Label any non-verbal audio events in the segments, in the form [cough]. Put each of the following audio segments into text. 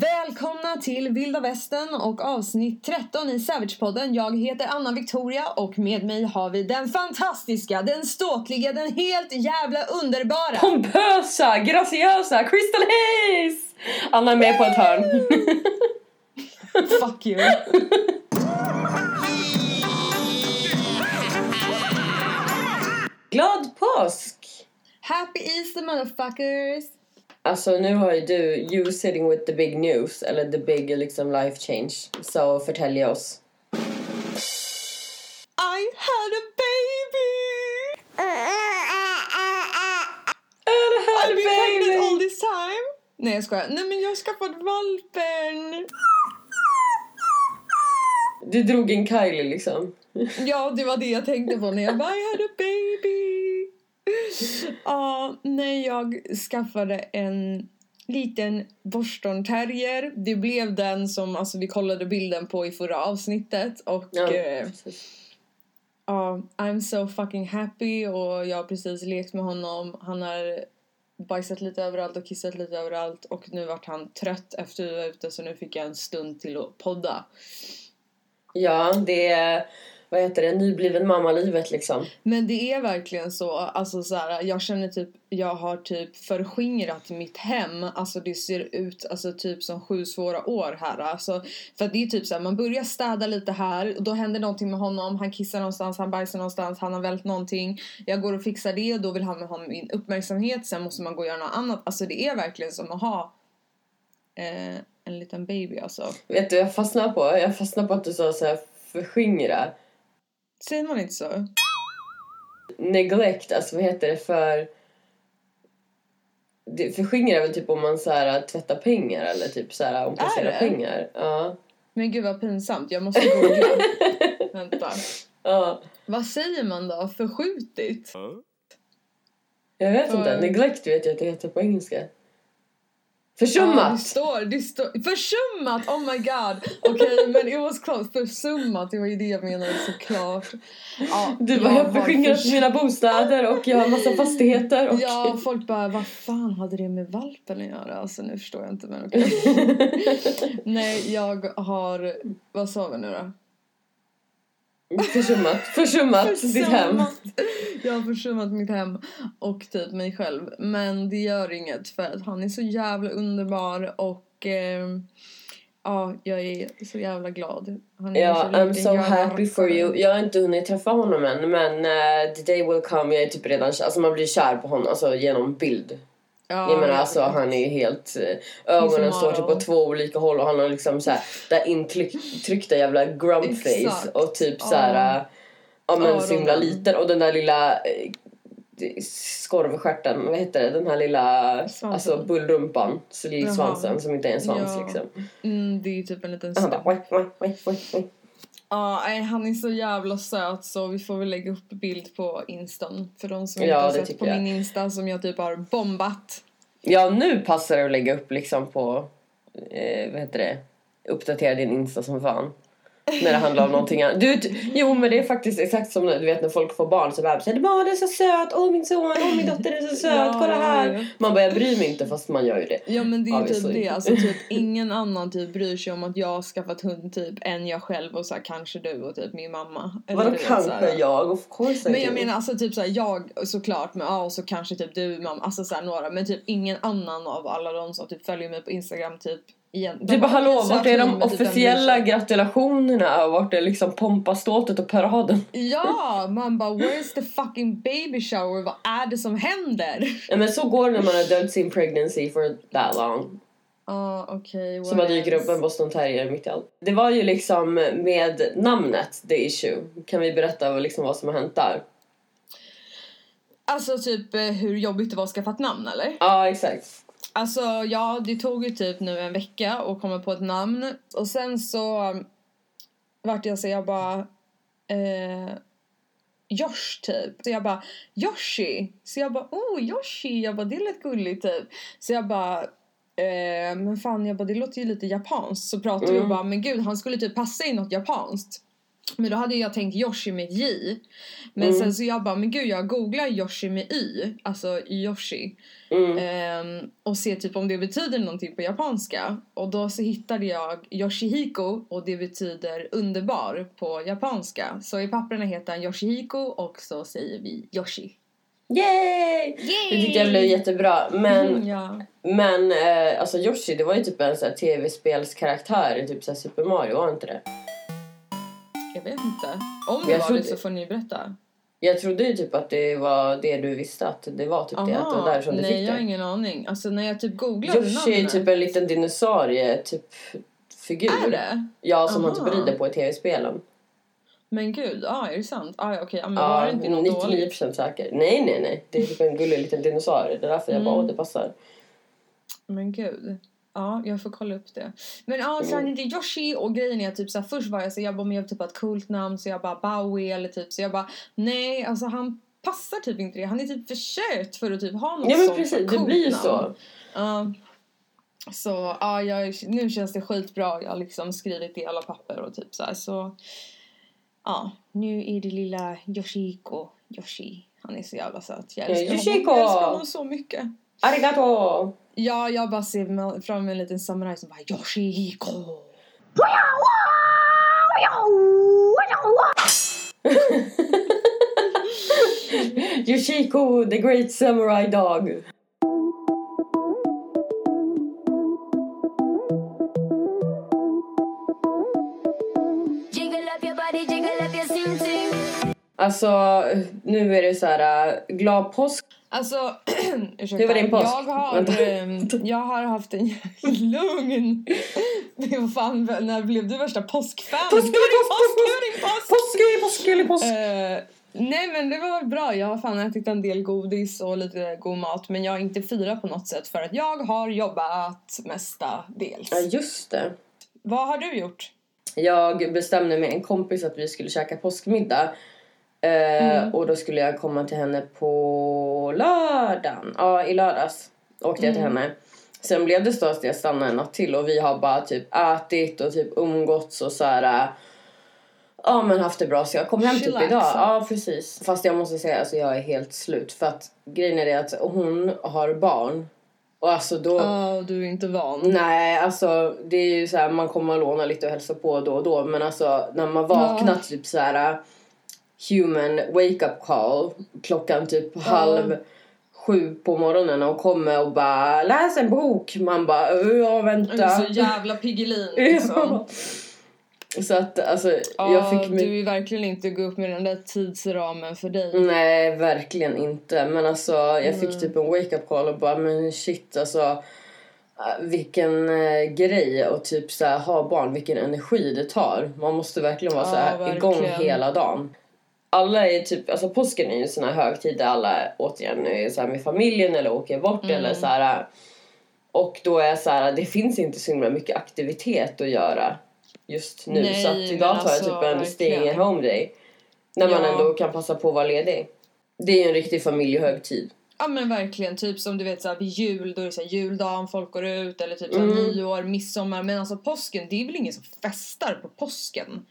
Välkomna till Vilda Västern och avsnitt 13 i Savage-podden. Jag heter Anna Victoria och med mig har vi den fantastiska, den ståtliga, den helt jävla underbara Pompösa, graciösa, Crystal Hayes! Anna är med på ett hörn. Fuck you. Glad påsk! Happy Easter motherfuckers! Alltså nu har ju du, you sitting with the big news, eller the big liksom life change. Så förtälj oss. I had a baby! I've been pregnant all this time. Nej jag skojar. Nej men jag har skaffat valpen. Du drog in Kylie liksom. Ja, det var det jag tänkte på när jag bara I had a baby. Ja, nej, jag skaffade en liten Boston terrier. Det blev den som alltså, vi kollade bilden på i förra avsnittet. Och Ja, eh, ja, I'm so fucking happy och jag har precis lekt med honom. Han har bajsat lite överallt och kissat lite överallt och nu vart han trött efter vi var ute så nu fick jag en stund till att podda. Ja, det är, vad heter det, nybliven mamma-livet liksom. Men det är verkligen så. Alltså så här, jag känner typ, jag har typ förskingrat mitt hem. Alltså det ser ut alltså typ som sju svåra år här. Alltså, för att det är typ så här, man börjar städa lite här. Och då händer någonting med honom. Han kissar någonstans, han bajsar någonstans, han har vält någonting. Jag går och fixar det och då vill han ha min uppmärksamhet. Sen måste man gå och göra något annat. Alltså det är verkligen som att ha eh, en liten baby alltså. Vet du, jag fastnar på, jag fastnar på att du sa så här förskingra. Säger man inte så? Neglect, alltså vad heter det för... Det förskingra är väl typ om man så här tvättar pengar eller typ så här omplacerar Är det? pengar. Ja. Men gud vad pinsamt, jag måste googla. [laughs] Vänta. Ja. Vad säger man då? Förskjutit? Jag vet För- inte, neglect vet jag att det heter på engelska. Ja, Försummat! det står, det står, försummat! Oh my god! Okej, men it was close. Försummat, det var ju det jag menade såklart. Ja, du bara, jag har förskingrat förs- mina bostäder och jag har massa fastigheter och... Ja, folk bara, vad fan hade det med valpen att göra? Alltså nu förstår jag inte men okej. [laughs] Nej, jag har, vad sa vi nu då? Försummat, försummat ditt hem. Jag har försummat mitt hem och typ mig själv. Men det gör inget för att han är så jävla underbar och eh, ja, jag är så jävla glad. Han är Ja, I'm so happy for you. Jag har inte hunnit träffa honom än men uh, the day will come. Jag är typ redan. Alltså man blir kär på honom alltså genom bild. Ja, menar vet. alltså han är helt... eh, ögonen står typ på två olika håll och han har liksom så här det här intryckta jävla grump face Exakt. och typ så Ja. här eh, ja men så himla liten och den där lilla eh, skorvstjärten, vad heter det? Den här lilla Svansen. alltså bullrumpan, så lilla Jaha. svansen som inte är en svans Ja. liksom. Mm, det är typ en liten Och Ja, nej, han är så jävla söt så vi får väl lägga upp bild på instan. För de som Ja, inte har det sett på jag. min insta som jag typ har bombat. Ja, nu passar det att lägga upp liksom på, eh, vad heter det, uppdatera din Insta som fan. När det handlar om någonting annat. Du, vet- jo men det är faktiskt exakt som du vet när folk får barn så bara säger åh det är så söt, åh min son, åh min dotter är så söt, Ja, kolla här. Man bara jag bryr mig inte fast man gör ju det. Ja men det är ju typ det, alltså typ [laughs] ingen annan typ bryr sig om att jag har skaffat hund typ än jag själv och så här, kanske du och typ min mamma. Vadå vet, kanske här. jag? Of course Men jag menar alltså typ såhär jag såklart men ja och så kanske typ du mamma, alltså såhär några men typ ingen annan av alla de som typ följer mig på instagram typ igen. Du bara hallå, vart är de typ officiella gratulationerna? Och vart är liksom pompaståtet och paraden? Ja, man bara where's the fucking baby shower? Vad är det som händer? Ja, men så går det när man har döljt sin pregnancy for that long. Ja okej. Så bara dyker upp en boston terrier mitt i allt. Det var ju liksom med namnet the issue. Kan vi berätta liksom vad som har hänt där? Alltså typ eh, hur jobbigt det var att skaffa ett namn eller? Ja, exakt. Alltså ja, det tog ju typ nu en vecka att komma på ett namn. Och sen så vart jag så jag bara... Eh, Josh typ. Så jag bara Yoshi. Så jag bara oh Yoshi. Jag bara det lät gulligt typ. Så jag bara eh, men fan jag bara det låter ju lite japanskt. Så pratade vi och Mm. bara men gud han skulle typ passa i något japanskt. Men då hade jag tänkt Yoshi med J. Men Mm. sen så jag bara, men gud jag googlar Yoshi med Y, alltså Yoshi. Mm. Ehm, och ser typ om det betyder någonting på japanska. Och då så hittade jag Yoshihiko och det betyder underbar på japanska. Så i papperna heter han Yoshihiko och så säger vi Yoshi. Yay! Det tyckte jag blev jättebra. Men, Mm, [laughs] ja. men eh, alltså Yoshi, det var ju typ en sån här tv-spelskaraktär i typ så Super Mario, var inte det? Jag vet inte. Om det Jag var trodde- det så får ni berätta. Jag trodde ju typ att det var det du visste att det var typ det, att det var därifrån du nej fick jag har ingen aning. Alltså när jag typ googlade Yoshi är typ en liten dinosaurie, typ figur. Är det? Ja, som typ Aha. rider på i tv-spelen. Men gud, ja är det sant? Ah, okej, ja, men Ja, var det inte något 99% dåligt? säker. Nej, nej, nej. Det är typ en gullig liten dinosaurie. Det är därför jag bara, Mm. åh, det passar. Men gud. Ja, jag får kolla upp det. Men ja, så han heter Yoshi och grejen är typ så här, först var jag så jag bara, men jag vill typ ha ett coolt namn så jag bara Bowie eller typ så jag bara nej, alltså han passar typ inte det. Han är typ för söt för att typ ha något Ja, men sånt precis. Det blir ju namn. så. Ja. Så ja, jag, nu känns det skitbra. Jag har liksom skrivit i alla papper och typ så här, så ja, nu är det lilla Yoshiko Yoshi. Han är så jävla söt. Jag Ja, älskar honom. Jag älskar honom så mycket. Arigato! Ja, jag bara ser fram emot en liten samuraj som bara Yoshihiko. [laughs] Yoshiko, the great samurai dog. Alltså, nu är det så här äh, glad påsk. Alltså, [clears throat] [clears throat] ursäkta. Hur var din påsk? Jag har, ehm, jag har haft en [laughs] lugn... Vad fan, när blev du värsta påskfan? Påsk, påsk, nej men det var bra. Jag har fan ätit en del godis och lite god mat. Men jag har inte firat på något sätt för att jag har jobbat mestadels. Ja, just det. Vad har du gjort? Jag bestämde med en kompis att vi skulle käka påskmiddag. Eh, Och då skulle jag komma till henne på lördagen. Ja, i lördags åkte jag till henne. Sen blev det så att jag stannade en natt till och vi har bara typ ätit och typ umgåtts och så här. äh, Ja men haft det bra så jag kom hem typ Chillaxa. idag. Ja precis. Fast jag måste säga alltså jag är helt slut för att grejen är det att hon har barn. Och alltså då. Ja, du är inte van. Nej, alltså det är ju så här, man kommer att låna lite och hälsa på då och då. Men alltså när man vaknar Ja. typ så här uh, human wake up call klockan typ halv sju på morgonen och kommer och bara läs en bok. Man bara "Ö, ja Du vänta. så jävla Piggelin [laughs] liksom. Så att alltså Ja, jag fick du mig... vill verkligen inte gå upp med den där tidsramen för dig. Nej, verkligen inte. Men alltså, jag Mm. fick typ en wake-up call och bara, men shit alltså. Vilken eh, grej att typ så här, ha barn, vilken energi det tar. Man måste verkligen vara så Ja, här, igång verkligen. hela dagen. Alla är typ, alltså påsken är ju en sån här högtid där alla återigen är så här med familjen eller åker bort Mm. eller så här. Och då är så här, det finns inte så himla mycket aktivitet att göra just nu. Nej, så att idag tar jag alltså, typ en stay verkligen. at home day. När man Ja. ändå kan passa på att vara ledig. Det är ju en riktig familjehögtid. Ja men verkligen, typ som du vet såhär vid jul, då är det såhär juldagen, folk går ut eller typ såhär Mm. nyår, midsommar. Men alltså påsken, det är väl ingen som festar på påsken?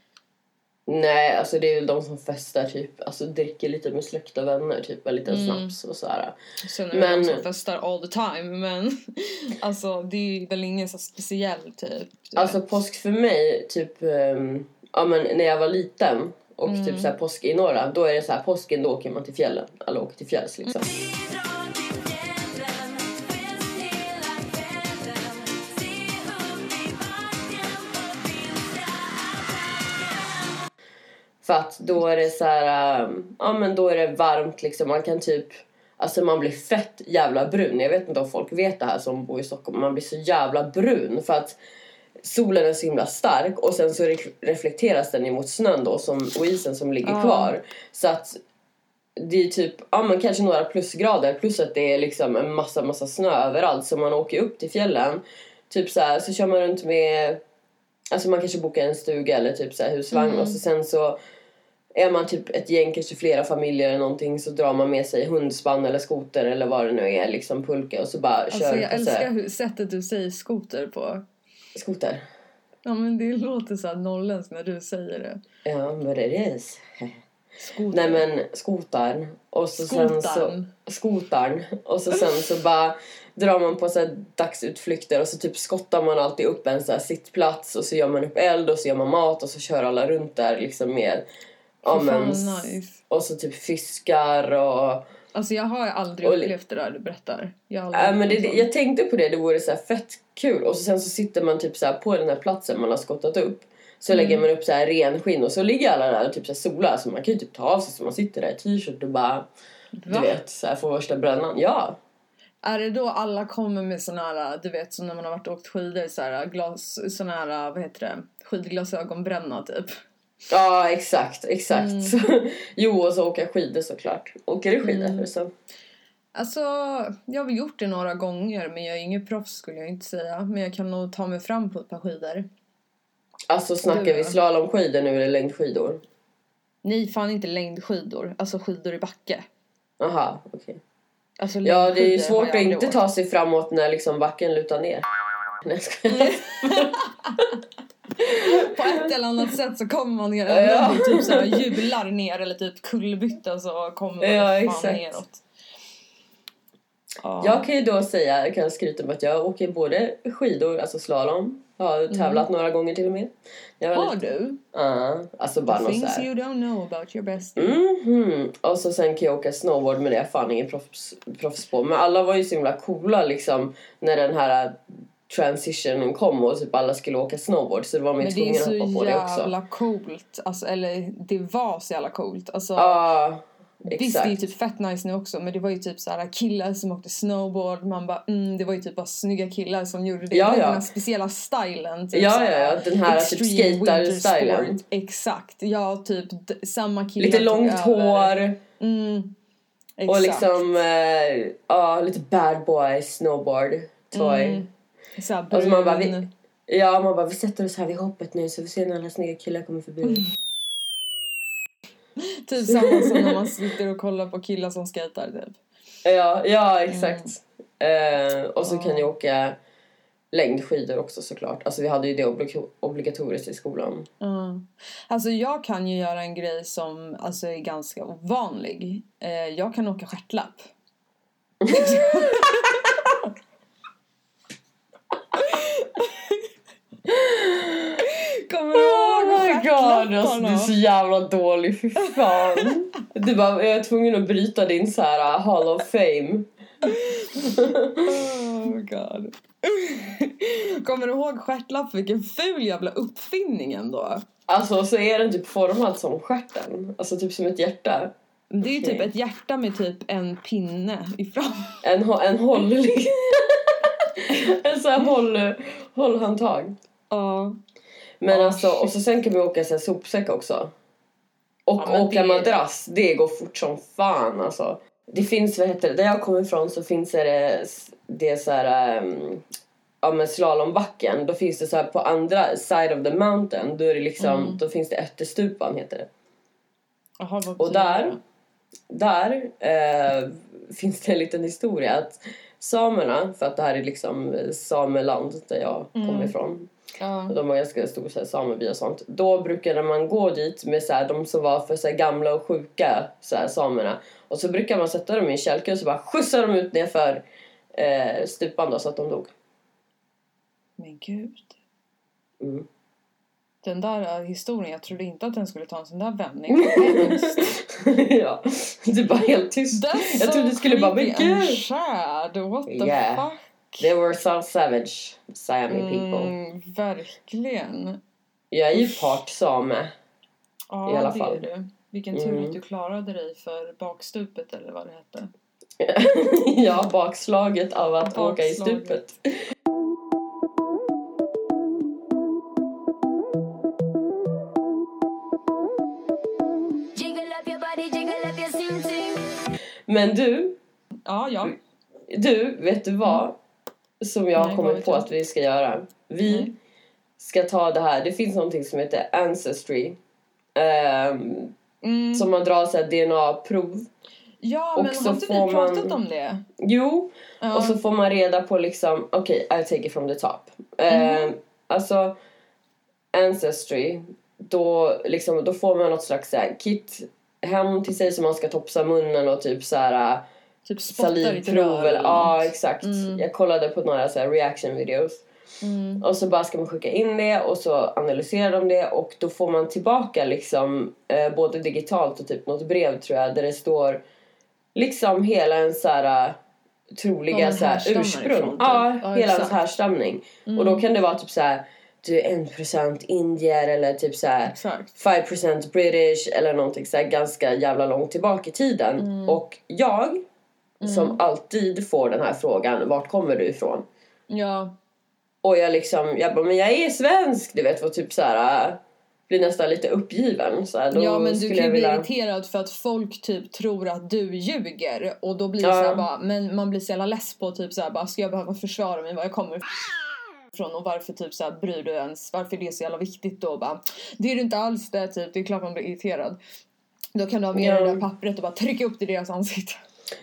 Nej, alltså det är väl de som festar typ, alltså dricker lite med släkt och vänner, typ en liten Mm. snaps och så här. Sen är det Men- de som festar all the time men [laughs] alltså det är väl ingen så speciell typ. Alltså vet. påsk för mig, typ, ehm, ja men när jag var liten och Mm. typ så här påsk i norra, då är det så här påsken då åker man till fjällen, alla åker till fjälls liksom. Vi För att då är det så här, ähm, ja men då är det varmt liksom, man kan typ Alltså man blir fett jävla brun. Jag vet inte om folk vet det här som bor i Stockholm. Man blir så jävla brun för att solen är så himla stark och sen så re- reflekteras den emot snön då som, och isen som ligger Ja. kvar. Så att det är typ, ja men kanske några plusgrader plus att det är liksom en massa massa snö överallt så man åker upp till fjällen. Typ så här, så kör man runt med Alltså man kanske bokar en stuga eller typ så här husvagn Mm. och så sen så är man typ ett gäng, kanske flera familjer eller någonting så drar man med sig hundspann eller skoter eller vad det nu är, liksom pulka och så bara Alltså kör jag älskar hur, sättet du säger skoter på. skoter. Ja men det låter så här norrländskt när du säger det. Ja, but it is. Skoter. Nej men skotaren. Och så sen så... Skotaren. Och så sen så bara drar man på så här dagsutflykter och så typ skottar man alltid upp en så här sittplats och så gör man upp eld och så gör man mat och så kör alla runt där liksom med ja, men, nice. och så typ fiskar och Alltså jag har aldrig Och upplevt det där du berättar. Jag, Ja, men det, jag tänkte på det, det vore så fett kul. Och så sen så sitter man typ så på den här platsen man har skottat upp. Så Mm. lägger man upp så här renskinn och så ligger alla där och typ så solar. Så man kan ju typ ta av sig så man sitter där i t-shirt och bara, du Va? vet, så här får värsta brännan. Ja. Är det då alla kommer med såna här, du vet som när man har varit och åkt skidor, så här glas, såna här, vad heter det, skidglasögonbränna typ. Ja, exakt, exakt. Mm. [laughs] jo, och så åka skidor såklart. Åker du skidor? Mm. Så. Alltså, jag har väl gjort det några gånger men jag är ingen proffs skulle jag inte säga. Men jag kan nog ta mig fram på ett par skidor. Alltså snackar Du vi slalomskidor nu eller längdskidor? Nej, fan inte längdskidor. Alltså skidor i backe. Aha, okej. Alltså, Ja, det är ju svårt att inte åkt. ta sig framåt när liksom backen lutar ner. [laughs] Nej, jag. [laughs] På ett eller annat sätt så kommer man ner. Ja. Typ så här hjular ner eller typ kullerbytta så kommer man Ja, fan exakt. neråt. Ja. Jag kan ju då säga, jag kan skryta med att jag åker både skidor, alltså slalom. Jag har tävlat några gånger till och med. Jag Mm. Har lite- du? Ja, alltså bara The något things you don't know about your bestie. Mhm. Och så sen kan jag åka snowboard men det är jag fan ingen proffs, proffs på. Men alla var ju så himla coola liksom när den här transitionen kom och typ alla skulle åka snowboard så då var man ju Men det är tvungen att så hoppa på det också. jävla coolt. Alltså, eller det var så jävla coolt. Alltså, Ja, Visst, det är ju typ fett nice nu också men det var ju typ så här killar som åkte snowboard. Man bara mm, det var ju typ bara snygga killar som gjorde det. Ja, Den ja. här speciella stilen. Typ Ja, så här, ja, den här typ sport. Exakt. Ja, typ samma killar Lite långt hår Mm, och liksom, eh, ja lite bad boy snowboard toy. Mm. Så här Alltså man bara, vi, ja, man bara vi sätter oss här vid hoppet nu så vi ser när alla snygga killar kommer förbi. Mm. Typ samma som när man sitter och kollar på killar som skejtar typ. Ja, ja exakt. Mm. Eh, och så kan jag åka längdskidor också såklart. Alltså vi hade ju det oblig- obligatoriskt i skolan. Ja. Alltså jag kan ju göra en grej som alltså, är ganska ovanlig. Eh, jag kan åka stjärtlapp. [laughs] [laughs] Kommer ihåg stjärtlapparna? alltså, du är så jävla dålig, fy fan. du bara, jag är tvungen att bryta din så här uh, Hall of Fame. Oh god. Kommer du ihåg stjärtlapp? Vilken ful jävla uppfinning ändå. Alltså så är den typ formad som stjärten. Alltså typ som ett hjärta. Det är ju typ ett hjärta med typ en pinne i fram. En, en håll... [laughs] [laughs] en sån här håll, hållhandtag. Ja. Men alltså, och så sen kan vi åka så här sopsäck också. Och Ja, åka det- madrass, det går fort som fan alltså. Det finns, vad heter det, där jag kommer ifrån så finns det, det är så här, um, ja men slalombacken. Då finns det så här på andra side of the mountain, då är det liksom, Mm. då finns det ättestupan heter det. Vad Och där, där eh, finns det en liten historia att samerna, för att det här är liksom sameland där jag kommer Mm. ifrån. Ja. De har ganska stor så här, sameby och sånt. Då brukade man gå dit med så här, de som var för så här, gamla och sjuka så här, samerna. Och så brukar man sätta dem i en kälke och så bara skjutsa dem ut nerför eh, stupan då, så att de dog. Men gud. Mm. Den där äh, historien, jag trodde inte att den skulle ta en sån där vändning. [laughs] Ja, det är bara helt tyst. That's Jag trodde du skulle bara, men gud! sad. What the Yeah. fuck? They were so savage, Sami people. Mm, verkligen. Jag är ju part same. Ja, I alla det fall. är du. Vilken tur Mm. att du klarade dig för bakstupet eller vad det hette. [laughs] ja, bakslaget av att åka i Bakslaget. stupet. Men du, Ja, ja. Du, vet du vad? Som jag har kommit på att vi ska göra. Vi Nej. ska ta det här. Det finns någonting som heter Ancestry. ehm, Mm. Som man drar så DNA-prov. Ja, och men så har inte vi får man- pratat om det? Jo, Ja. och så får man reda på liksom, okej, I take it from the top. Mm. Alltså, Ancestry då, liksom, då får man något slags så här, kit hem till sig som man ska topsa munnen och typ så här Typ salivprov rör eller ja exakt. Mm. Jag kollade på några så här reaction videos. Mm. Och så bara ska man skicka in det och så analyserar de det och då får man tillbaka liksom eh, både digitalt och typ något brev tror jag där det står liksom hela en så här Var troliga så här, ursprung. ifrån, typ. Ja, Ja, hela ens härstamning. Och Mm. då kan det vara typ så här du är 1% indier eller typ så här Exakt. 5% British eller någonting så här ganska jävla långt tillbaka i tiden. Mm. Och jag som alltid får den här frågan, vart kommer du ifrån? Ja. Och jag liksom, jag bara, men jag är svensk! Du vet, var typ så här äh, blir nästan lite uppgiven. Så här, då ja men du kan ju jag bli vilja... irriterad för att folk typ tror att du ljuger och då blir det Ja. så här bara, men man blir så jävla less på typ så här bara ska jag behöva försvara mig var jag kommer ifrån och varför typ så här bryr du ens, varför är det så jävla viktigt då bara det är det inte alls det typ, det är klart man blir irriterad. Då kan du ha med Ja. det där pappret och bara trycka upp det i deras ansikte.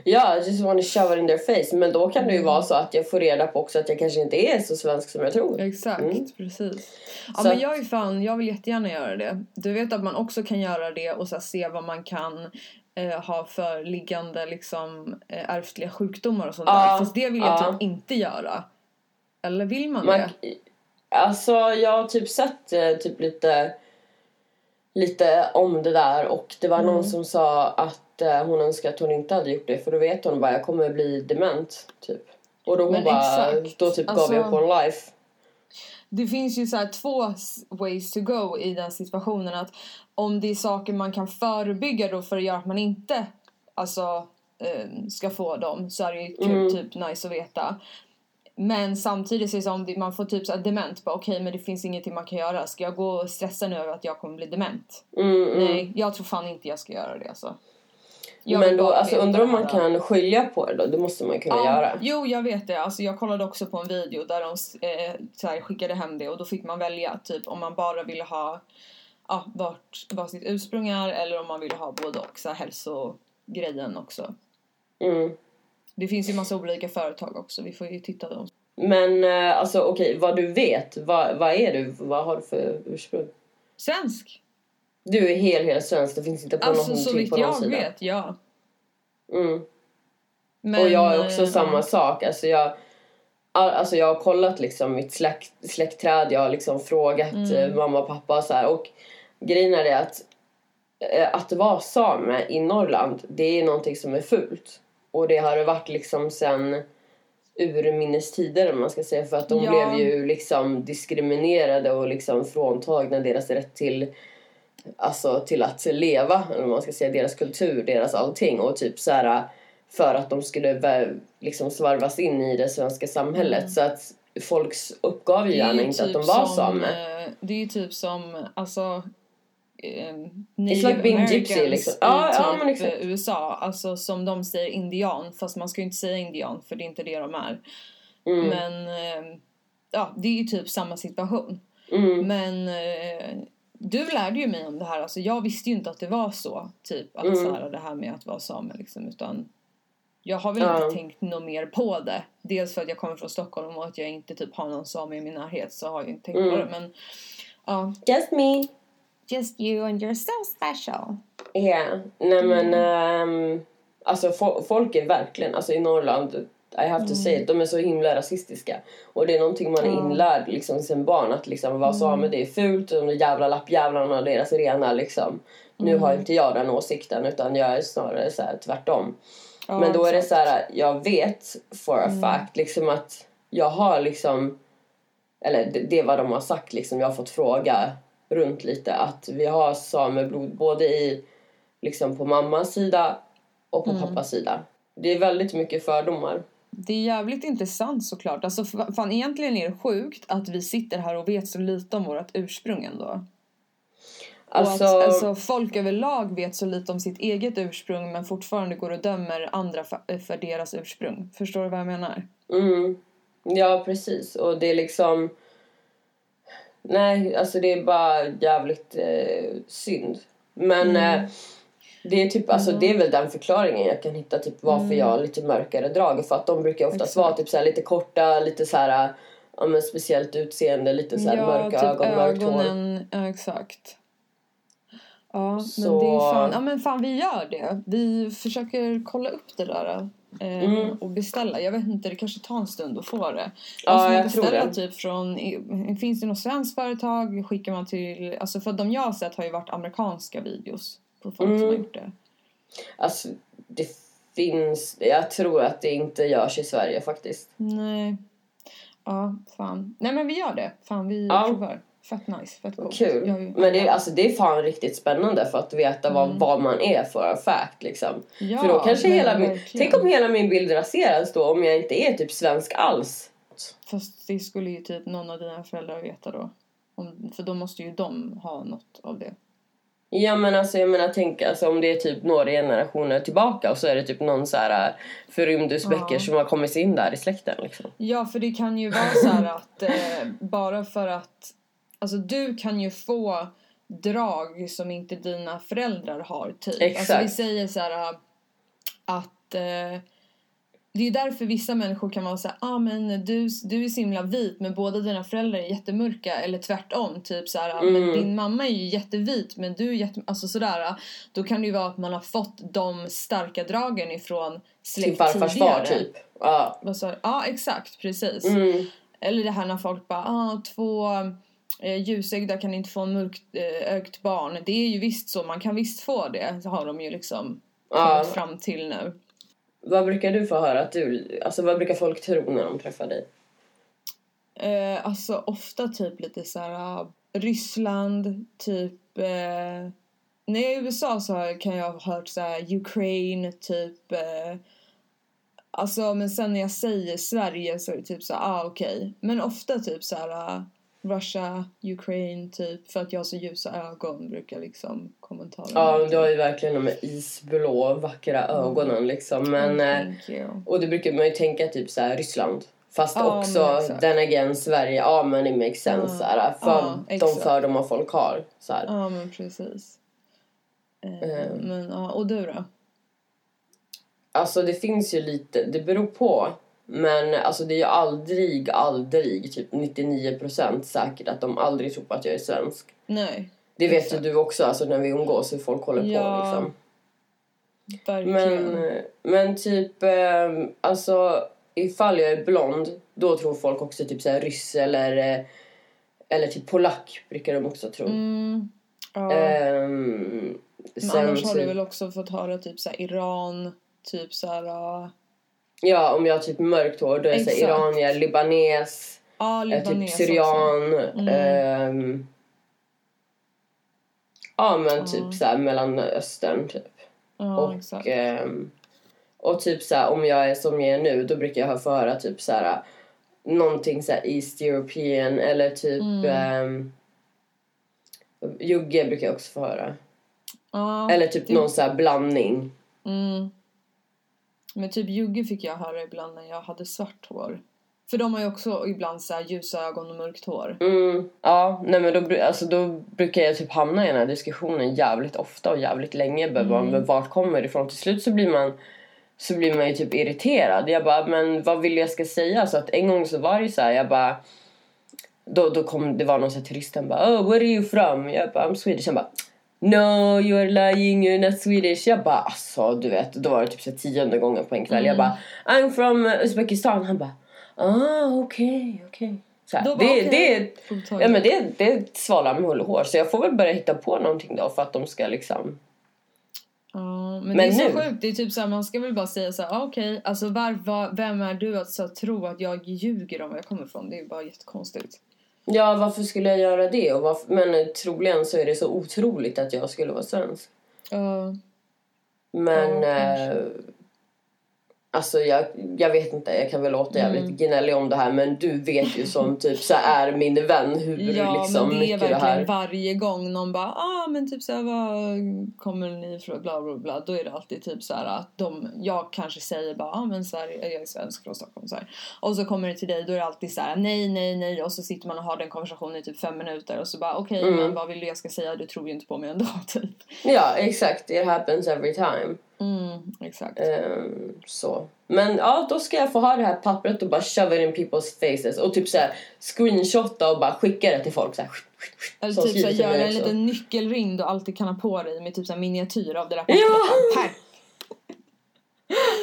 Ja, I just wanna shove it in their face. Men då kan det ju Mm. vara så att jag får reda på också att jag kanske inte är så svensk som jag tror. Exakt, Mm. precis. Ja Så men jag är fan, jag vill jättegärna göra det. Du vet att man också kan göra det och så se vad man kan eh, ha för liggande liksom eh, ärftliga sjukdomar och sånt Ja, där. Fast det vill jag ja. typ inte göra. Eller vill man, Man, det? alltså jag har typ sett eh, typ lite, lite om det där och det var Mm. någon som sa att eh, hon önskar att hon inte hade gjort det för då vet hon bara jag kommer bli dement typ. Och då hon Men bara, exakt. då typ gav Alltså- jag upp on life. Det finns ju så här två ways to go i den situationen. Att om det är saker man kan förebygga då för att göra att man inte alltså, eh, ska få dem så är det ju Mm. typ nice att veta. Men samtidigt så är det som man får typ så dement. Bara, Okej men det finns ingenting man kan göra. Ska jag gå och stressa nu över att jag kommer bli dement? Mm, mm. Nej, jag tror fan inte jag ska göra det alltså. Jag Men då, alltså undrar om man kan skilja på det då? Det måste man kunna göra. Jo, jag vet det. Alltså, jag kollade också på en video där de eh, så här, skickade hem det och då fick man välja typ om man bara ville ha ja, vart, vad sitt ursprung är eller om man ville ha både och, så här, hälsogrejen också. Mm. Det finns ju massa olika företag också, vi får ju titta dem. Men eh, alltså okej, vad du vet, vad, vad är du? Vad har du för ursprung? Svensk! Du är helt, helt svensk, det finns inte på Alltså så vitt på någon jag sida. vet, ja. Mm. Men, och jag är också eh, samma sak. Alltså jag, all- alltså jag har kollat liksom mitt släkt, släktträd, jag har liksom frågat Mm. eh, mamma och pappa och så här. Och grejen är det att eh, att vara same i Norrland, det är någonting som är fult. Och det har det varit liksom sen urminnes tider om man ska säga för att de Ja. blev ju liksom diskriminerade och liksom fråntagna deras rätt till alltså till att leva eller vad man ska säga deras kultur, deras allting och typ så här för att de skulle liksom svarvas in i det svenska samhället så att folks uppgav ju Mm. Gärna inte att typ de var som, same. eh, Det är ju typ som, alltså... Eh, It's like being gypsy, Americans liksom. i Ja, ja, typ men exakt. eh, USA. Alltså som de säger indian, fast man ska ju inte säga indian för det är inte det de är. Mm. Men ja, det är ju typ samma situation. Mm. Men du lärde ju mig om det här. Alltså, jag visste ju inte att det var så. Typ att Mm. så här, det här med att vara same liksom. Utan jag har väl Ja. inte tänkt något mer på det. Dels för att jag kommer från Stockholm och att jag inte typ har någon same i min närhet så har jag inte tänkt på Mm. det. Men ja. Just me. Just you and you're so special. Ja, nej men Mm. ehm, alltså fo- folk är verkligen, alltså i Norrland I have to say it, de är så himla rasistiska. Och det är någonting man är Mm. inlärd liksom sen barn att liksom vara same det är fult och de jävla lappjävlarna och deras rena liksom. Nu Mm. har inte jag den åsikten utan jag är snarare så här tvärtom. Ja, Men då är det. Mm. så här, jag vet for a fact liksom att jag har liksom, eller det, det är vad de har sagt liksom, jag har fått fråga runt lite att vi har sameblod både i, liksom på mammas sida och på Mm. pappas sida. Det är väldigt mycket fördomar. Det är jävligt intressant såklart. Alltså fa- fan egentligen är det sjukt att vi sitter här och vet så lite om vårt ursprung ändå. Alltså, att alltså, folk överlag vet så lite om sitt eget ursprung men fortfarande går och dömer andra för, för deras ursprung. Förstår du vad jag menar? mm, ja precis och det är liksom Nej, alltså det är bara jävligt eh, synd. Men Mm. eh, det är typ, alltså det är väl den förklaringen jag kan hitta typ varför jag har lite mörkare drag. För att de brukar oftast Mm. Exakt. vara typ så här lite korta, lite så här ja, men speciellt utseende, lite så här ja, mörka typ ögon, mörkt hår. Ja, exakt. Ja, men Så- det är fan, ja men fan vi gör det. Vi försöker kolla upp det där eh, Mm. och beställa. Jag vet inte, det kanske tar en stund att få det. Ja, man jag tror det. typ från, finns det något svenskt företag? Skickar man till, alltså för de jag har sett har ju varit amerikanska videos på folk som har Mm. gjort det. Alltså, det finns... Jag tror att det inte görs i Sverige faktiskt. Nej. Ja, fan. Nej men vi gör det. Fan vi Ja. provar. Fett nice, fett coolt. Kul. Ju- Men det, är- alltså, det är fan riktigt spännande för att veta vad, vad man är för a fact liksom. Mm. Ja, för då kanske hela min. Tänk om hela min bild raseras då om jag inte är typ svensk alls. Fast det skulle ju typ någon av dina föräldrar veta då. Om, för då måste ju de ha något av det. Ja men alltså jag menar tänk alltså, om det är typ några generationer tillbaka och så är det typ någon så här äh, förrymd Ja. som har kommit in där i släkten liksom. Ja, för det kan ju vara så här att eh, bara för att... Alltså du kan ju få drag som inte dina föräldrar har typ. Alltså Exakt. vi säger så här äh, att... Eh, det är därför vissa människor kan vara så här, ah, men du, du är så himla vit men båda dina föräldrar är jättemörka eller tvärtom typ så här, ah, men Mm. din mamma är ju jättevit men du är jätte, alltså sådär. ah. Då kan det ju vara att man har fått de starka dragen ifrån släkt Typ farfars far typ. Ja. Ja, exakt. Precis. Mm. Eller det här när folk bara, ah, två eh, ljusögda kan inte få en mörkögt barn. Det är ju visst så, man kan visst få det. Så har de ju liksom Ja. kommit fram till nu. Vad brukar du få höra att du, alltså vad brukar folk tro när de träffar dig? Eh, alltså ofta typ lite så här ah, Ryssland, typ... Eh, är i USA så kan jag ha hört så här Ukraine, typ... Eh, alltså, men sen när jag säger Sverige så är det typ så här, ah okej. Men ofta typ så här ah, Russia, Ukraine, typ. För att jag har så ljusa ögon brukar liksom kommentarerna. Ja, du har ju verkligen de här isblå vackra ögonen liksom. Men, Oh, och då brukar man ju tänka typ så här Ryssland. Fast Ja, också den again Sverige, ja men it makes sense Ja, här, för ja, de fördomar folk har. Så här. Ja, men precis. Eh. Men ja, och du då? Alltså det finns ju lite, det beror på. Men alltså det är aldrig, aldrig, typ 99% säkert att de aldrig tror på att jag är svensk. Nej, Det vet ju du också, alltså när vi umgås hur folk håller Ja, på liksom. verkligen. Men, men typ, eh, alltså ifall jag är blond, då tror folk också typ såhär ryss eller, eh, eller typ polack brukar de också tro. Mm, ja. Ehm, men annars har du typ- väl också fått höra typ så här Iran, typ så här... Ja, om jag har typ mörkt hår då är jag iranier, libanes, ah, libanes typ syrian. Mm. ehm, ja men Ja. typ såhär mellanöstern typ. Ja, och, ehm, och typ så här, om jag är som jag är nu då brukar jag få höra typ så här någonting så här East European eller typ Mm. ehm, Jugge brukar jag också få höra. Eller typ det- någon så blandning. Mm. Men typ jugge fick jag höra ibland när jag hade svart hår. För de har ju också ibland så här ljusa ögon och mörkt hår. Mm, ja, nej men då, alltså, då brukar jag typ hamna i den här diskussionen jävligt ofta och jävligt länge. Bara, Mm. men vart kommer det ifrån? Till slut så blir man så blir man ju typ irriterad. Jag bara, men vad vill jag ska säga? Så att en gång så var det så här, jag bara då, då kom det var någon sån här turist han bara oh where are you from? Jag bara I'm Swedish. Han bara No you're lying you're not Swedish. Jag bara alltså du vet då var det typ så här tionde gången på en kväll. Jag Mm. bara I'm from Uzbekistan. Han bara ah okej okej. Så här, det, okej. det, ja, men det, det svalar med hull och hår. Så jag får väl börja hitta på någonting då för att de ska liksom... Ja, men, Men det är så nu- sjukt. Det är typ så här, man ska väl bara säga så här, ah, okej, alltså var, var, vem är du att så, tro att jag ljuger om var jag kommer ifrån? Det är bara jättekonstigt. Ja varför skulle jag göra det? Och varför, men troligen så är det så otroligt att jag skulle vara svensk. Ja, Men... Ja. Alltså jag, jag vet inte, jag kan väl låta jävligt Mm. gnällig om det här men du vet ju som [laughs] typ så är min vän hur ja liksom men det är det verkligen här... varje gång någon bara, ah men typ så här, vad kommer ni ifrån, bla bla bla. Då är det alltid typ så här att de, jag kanske säger bara, ah men Sverige, jag är svensk från Stockholm så här. Och så kommer det till dig, då är det alltid så här, nej nej nej. Och så sitter man och har den konversationen i typ fem minuter och så bara, okej Mm. men vad vill du jag ska säga? Du tror ju inte på mig ändå [laughs] typ. Ja exakt, it happens every time. Mm, exakt. Ehm, så. Men ja, då ska jag få ha det här pappret och bara shove it in people's faces och typ så här screenshotta och bara skicka det till folk så här. Eller typ mig göra en liten nyckelring du alltid kan ha på dig med typ såhär miniatyr av det där Ja! pappret. Här.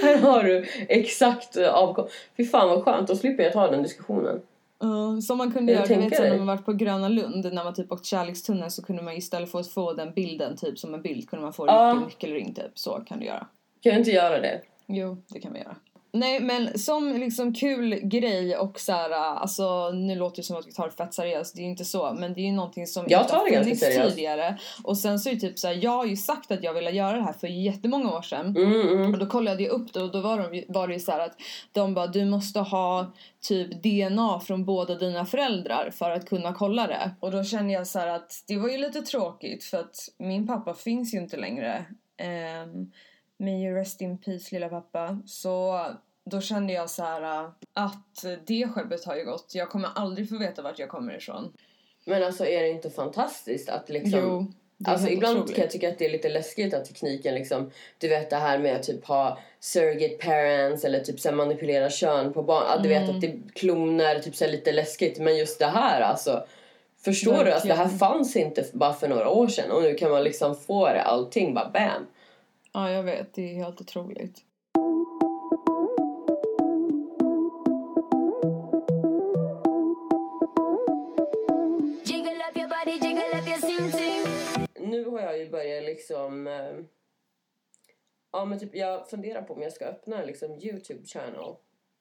Här har du exakt avkom. Fy fan vad skönt, då slipper jag ta den diskussionen. Uh, som man kunde Jag göra, vet så när man varit på Gröna Lund när man typ åkt kärlekstunneln så kunde man istället för att få den bilden typ som en bild kunde man få Ja. en nyckelring typ. Så kan du göra. Kan jag inte göra det? Jo, det kan vi göra. Nej men som liksom kul grej och så här, alltså nu låter det som att vi tar det fett seriöst, det är ju inte så men det är ju någonting som Jag inte tar har funnits tidigare. Och sen så är det typ så här, jag har ju sagt att jag ville göra det här för jättemånga år sedan. Mm, mm. Och då kollade jag upp det och då var, de, var det ju så att de bara du måste ha typ DNA från båda dina föräldrar för att kunna kolla det. Och då kände jag så att det var ju lite tråkigt för att min pappa finns ju inte längre. Um, May you rest in peace lilla pappa. Så då kände jag så här äh, att det skeppet har ju gått. Jag kommer aldrig få veta vart jag kommer ifrån. Men alltså är det inte fantastiskt att liksom... Jo, Alltså ibland otroligt. kan jag tycka att det är lite läskigt att tekniken liksom, du vet det här med att typ ha surrogate parents eller typ så manipulera kön på barn. Ja, Du vet Mm. att det kloner typ så lite läskigt men just det här alltså. Förstår du? Alltså, det här Verkligen. fanns inte bara för några år sedan och nu kan man liksom få det allting bara bam. Ja, jag vet. Det är helt otroligt. Nu har jag ju börjat liksom eh, Ja men typ jag funderar på om jag ska öppna liksom Youtube channel.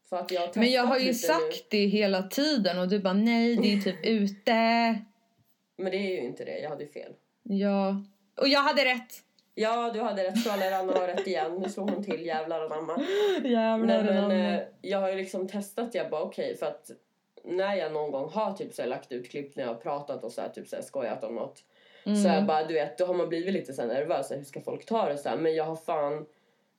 För att jag har Men jag har ju lite nu. sagt det hela tiden och du bara nej, det är typ ute. Men det är ju inte det, jag hade ju fel. Ja. Och jag hade rätt. Ja, du hade rätt. Ranna har rätt igen. Nu slår hon till jävlar anamma. Jävlar Nej, men eh, jag har ju liksom testat. Jag bara okej för att när jag någon gång har typ så här, lagt ut klipp när jag har pratat och så här, typ så här, skojat om något. Så jag bara du vet, då har man blivit lite så här nervös. så Hur ska folk ta det så här? Men jag har fan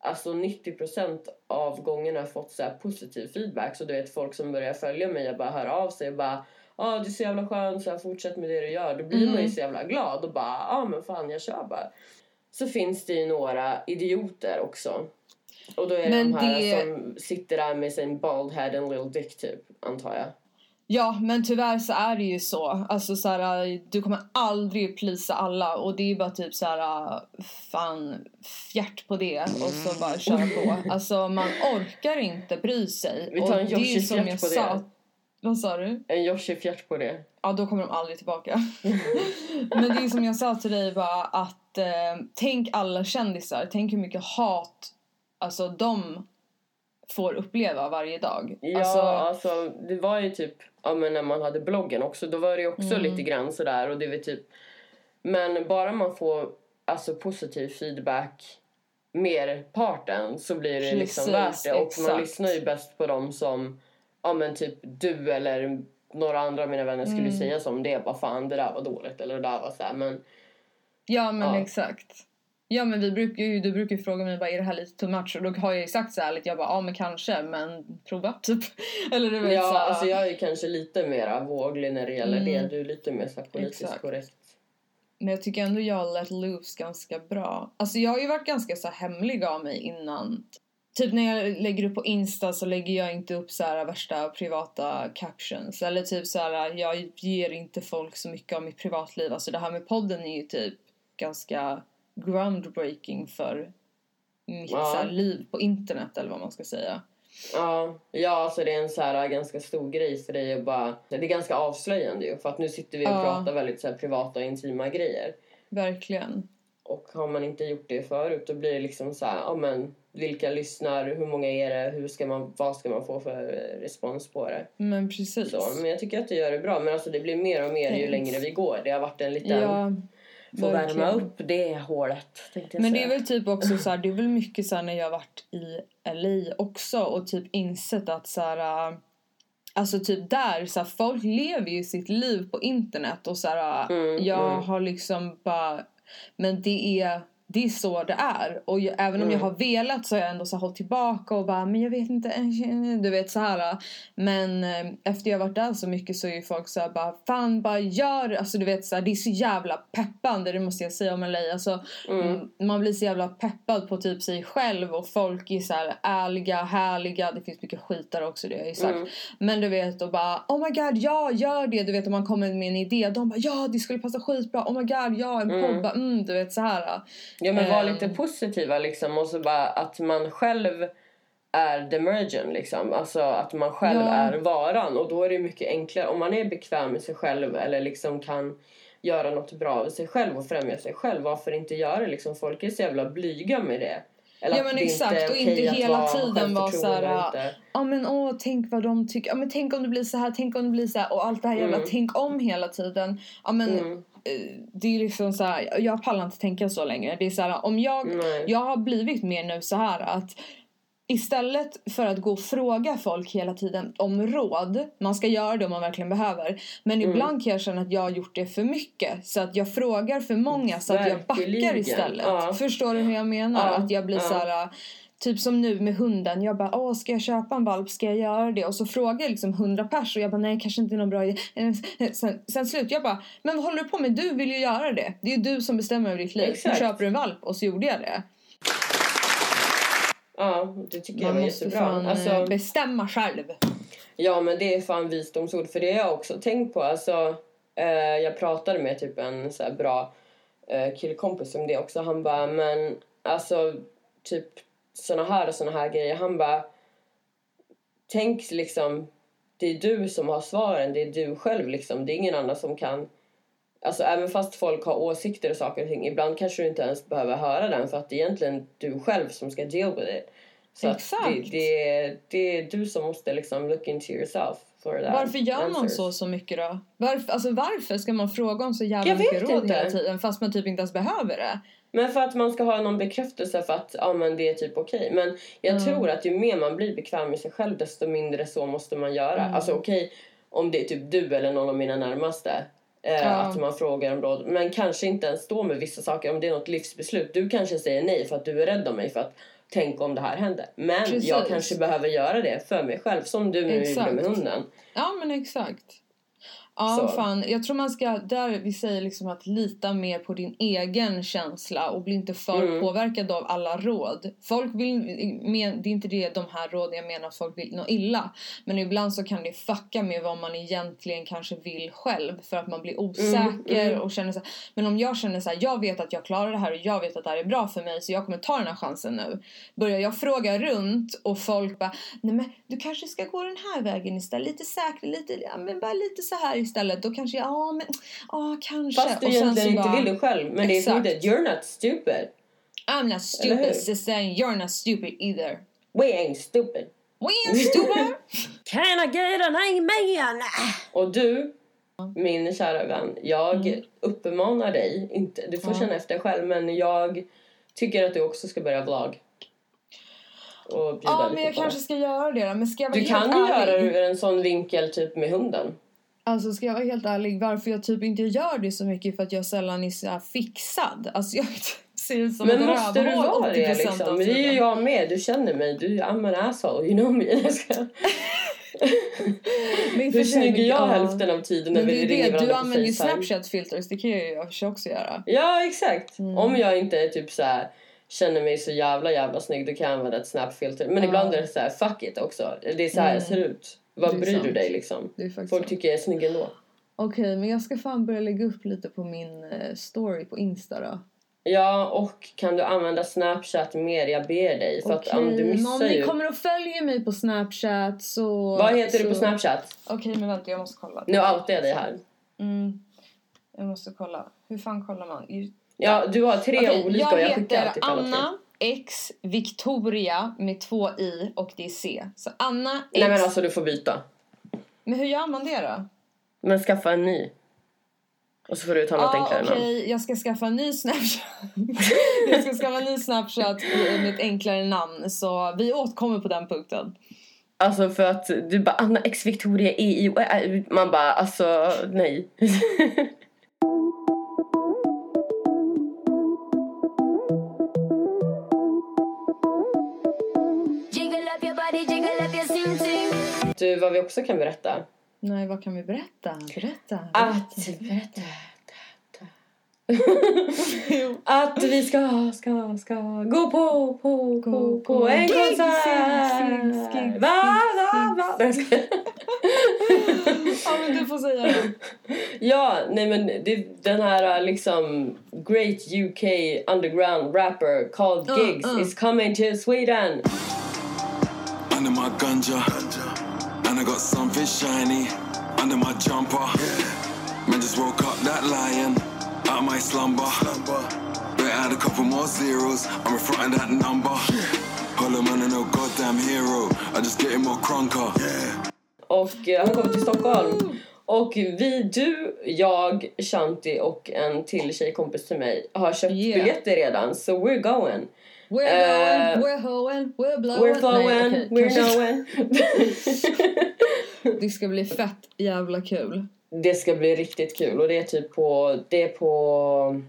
Alltså 90% av gångerna fått så här positiv feedback. Så du vet folk som börjar följa mig jag bara hör av sig och bara Ja ah, du är så jävla skön, så här, fortsätt med det du gör. Då blir man ju så jävla glad och bara ja ah, men fan jag kör bara. Så finns det ju några idioter också. Och då är det Men de här det- som sitter där med sin bald head and little dick typ, antar jag. Ja, men tyvärr så är det ju så. Alltså så här, du kommer aldrig plisa alla och det är bara typ så här, fan, fjärt på det och så bara köra på. Alltså man orkar inte bry sig. Vi tar en och det är Yoshi som fjärt jag på det. sa. Vad sa du? En Yoshi-fjärt på det. Ja, då kommer de aldrig tillbaka. [laughs] Men det är som jag sa till dig bara att eh, tänk alla kändisar, tänk hur mycket hat alltså de får uppleva varje dag. Ja, Alltså, alltså, det var ju typ, ja men när man hade bloggen också, då var det ju också Mm. lite grann sådär och det var typ, men bara man får alltså positiv feedback merparten så blir det liksom Precis, värt det och man exakt. lyssnar ju bäst på dem som, ja men typ du eller några andra av mina vänner skulle Mm. säga som det, bara fan det där var dåligt eller det där var såhär men ja men Ja. exakt. Ja men vi brukar ju, du brukar ju fråga mig bara är det här lite too much? Och då har jag ju sagt så här lite, jag bara ja men kanske men prova [laughs] typ. Eller du vet ja så här, alltså jag är ju kanske lite mera våglig när det gäller Mm. det, du är lite mer så här politiskt Exakt. korrekt. Men jag tycker ändå jag let loose ganska bra. Alltså jag har ju varit ganska så här hemlig av mig innan. Typ när jag lägger upp på Insta så lägger jag inte upp så här värsta privata captions. Eller typ så här, jag ger inte folk så mycket av mitt privatliv. Alltså det här med podden är ju typ ganska groundbreaking för mitt Ja. så här, liv på internet eller vad man ska säga. Ja, ja alltså det är en så här ganska stor grej för dig att bara... Det är ganska avslöjande ju för att nu sitter vi och Ja. pratar väldigt så här privata och intima grejer. Verkligen. Och har man inte gjort det förut då blir det liksom så här, ja men vilka lyssnar, hur många är det, hur ska man, vad ska man få för respons på det? Men precis. Så, men jag tycker att du gör det bra men alltså det blir mer och mer ju Thanks. längre vi går. Det har varit en liten, Ja, få värma upp det hålet Men det är väl typ också så här, det är väl mycket så här när jag har varit i LA också och typ insett att så här, äh, alltså typ där så här, folk lever ju sitt liv på internet och så här, äh, Mm, jag mm. har liksom bara, men det är det är så det är. Och jag, även om jag har velat så har jag ändå så hållit tillbaka och bara, men jag vet inte, du vet så här. Men eh, efter jag varit där så mycket så är ju folk så här bara, fan bara gör, alltså du vet så här, det är så jävla peppande, det måste jag säga om LA. Alltså, mm, man blir så jävla peppad på typ sig själv och folk är så här ärliga, härliga, det finns mycket skit där också, det har jag ju sagt. Men du vet och bara, oh my god, ja gör det, du vet om man kommer med en idé, de bara, ja det skulle passa skitbra, oh my god, ja en podd, bara, mm, du vet så här. Ja men var Ehm. lite positiva liksom och så bara att man själv är the mergen liksom. Alltså att man själv Ja. är varan och då är det mycket enklare. Om man är bekväm med sig själv eller liksom kan göra något bra av sig själv och främja sig själv. Varför inte göra det liksom? Folk är så jävla blyga med det. Eller Ja, men exakt, inte och inte hela tiden vara så här, självförtroende och inte- Ja men åh, tänk vad de tycker. Ja men tänk om det blir så här, tänk om det blir så här. Och allt det här jävla Mm. tänk om hela tiden. Ja men Mm. eh, det är liksom så här, jag pallar inte tänka så längre. Det är så här, om jag, Nej. jag har blivit mer nu så här att Istället för att gå och fråga folk hela tiden om råd, man ska göra det om man verkligen behöver. Men Mm. ibland kan jag känna att jag har gjort det för mycket. Så att jag frågar för många så att jag backar istället. Ja. Förstår du hur jag menar? Ja, Att jag blir ja. så här Typ som nu med hunden. Jag bara, åh ska jag köpa en valp? Ska jag göra det? Och så frågar jag liksom hundra pers och jag bara, nej kanske inte är någon bra idé. Eh, Sen, sen slut, jag bara, men vad håller du på med? Du vill ju göra det. Det är ju du som bestämmer över ditt liv. Exakt. Du köper en valp och så gjorde jag det. Ja, det tycker jag Man var måste jättebra. fan Alltså, eh, bestämma själv. Ja men det är fan visdomsord för det har jag också tänkt på. Alltså, eh, jag pratade med typ en så här bra eh, killkompis om det också. Han bara men alltså typ såna här och såna här grejer. Han bara tänk liksom det är du som har svaren. Det är du själv liksom. Det är ingen annan som kan Alltså även fast folk har åsikter och saker och ting. Ibland kanske du inte ens behöver höra den för att det är egentligen du själv som ska deal with it. Så Exakt. det, det, är, det är du som måste liksom look into yourself for that Varför gör man answers. så så mycket då? Varför, alltså varför ska man fråga om så jävla Jag mycket vet råd inte. hela tiden fast man typ inte ens behöver det? Men för att man ska ha någon bekräftelse för att ja, men det är typ okej. Men jag Mm. tror att ju mer man blir bekväm med sig själv desto mindre så måste man göra. Mm. Alltså okej om det är typ du eller någon av mina närmaste. Eh, Ja. Att man frågar om råd. Men kanske inte ens stå med vissa saker om det är något livsbeslut. Du kanske säger nej för att du är rädd om mig för att tänk om det här händer. Men Precis. jag kanske behöver göra det för mig själv som du nu gjorde med hunden. Ja men exakt. Ja Så. fan, jag tror man ska, där vi säger liksom att lita mer på din egen känsla och bli inte för Mm. påverkad av alla råd. Folk vill, men, det är inte det de här råden jag menar att folk vill något illa. Men ibland så kan det fucka med vad man egentligen kanske vill själv för att man blir osäker mm. och känner så här, Men om jag känner så här, jag vet att jag klarar det här och jag vet att det här är bra för mig så jag kommer ta den här chansen nu. Börjar jag fråga runt och folk bara, nej men du kanske ska gå den här vägen istället, lite säkrare, lite, ja, men bara lite så här istället. Då kanske jag, ja men, ja kanske. Fast du Och egentligen inte bara, vill det själv. Men Exakt. det är inte, you're not stupid. I'm not stupid sister you're not stupid either. We ain't stupid. We ain't stupid! [laughs] Can I get an amen? Och du, min kära vän, jag uppmanar dig, inte, du får Mm. Ja. känna efter själv, men jag tycker att du också ska börja vlogg. Ja men jag kanske ska göra det då. Men ska jag Du kan ju göra det ur en sån vinkel typ med hunden. Alltså ska jag vara helt ärlig, varför jag typ inte gör det så mycket för att jag sällan är så fixad. Alltså jag [laughs] ser ut som Men måste du vara 80% det av liksom? Det är ju jag med, du känner mig, du I'm an asshole, you know me. [laughs] Jag ska- [laughs] Hur snygg är jag ja. hälften av tiden när vi är ringer varandra du använder ju? Snapchat-filters, det kan jag ju också göra. Ja, exakt. Mm. Om jag inte typ så här, känner mig så jävla jävla snygg då kan jag använda ett snapfilter. Men Ja. ibland är det så här, fuck it också. Det är så här jag ser ut. Vad bryr du sant. dig liksom? Folk sant. tycker jag är snygg ändå. Okej, men jag ska fan börja lägga upp lite på min eh, story på Insta då. Ja, och kan du använda Snapchat mer? Jag ber dig. För att Okej, um, du men om missar ni kommer och följer mig på Snapchat så... Vad heter så... du på Snapchat? Okej, men vänta jag måste kolla. Nu outar jag dig här. Mm. Jag måste kolla. Hur fan kollar man? Ja, du har tre Okej, olika jag och jag skickar alltid alla tre. Anna X Victoria med två i och det är C. Så Anna X. Nej men alltså du får byta. Men hur gör man det då? Men skaffa en ny. Och så får du ta något Ja, enklare okej. namn. Jag ska skaffa en ny Snapchat. [laughs] jag ska skaffa en ny Snapchat med ett enklare namn. Så vi återkommer på den punkten. Alltså för att du bara Anna X Victoria E I Ä- Man bara alltså nej. [laughs] du vad vi också kan berätta? Nej, vad kan vi berätta? Berätta. Att, berätta. [laughs] att vi ska, ska, ska gå på, på, på, på en Gigs, konsert. gigs, gigs, gigs, Va, va, va? Nej. Ja, men du får säga det. [laughs] Ja, nej men det, den här liksom Great UK underground rapper called Uh, Gigs uh. is coming to Sweden. Under my ganja, I got something shiny under my jumper. Man just woke up that lion out my slumber. Better add a couple more zeros. I'm fronting that number. Hollow man and no goddamn hero. I just getting more crunker. Och eh, han kommer till Stockholm. Och vi, du, jag, Shanti och en till tjejkompis till mig har köpt Yeah. biljetter redan. So we're going. We're Eh, going, we're hoeing, we're blowing. We're flowing, Nej, okej, we're knowing. Det ska bli fett jävla kul. det ska bli riktigt kul och det är typ på, det är på,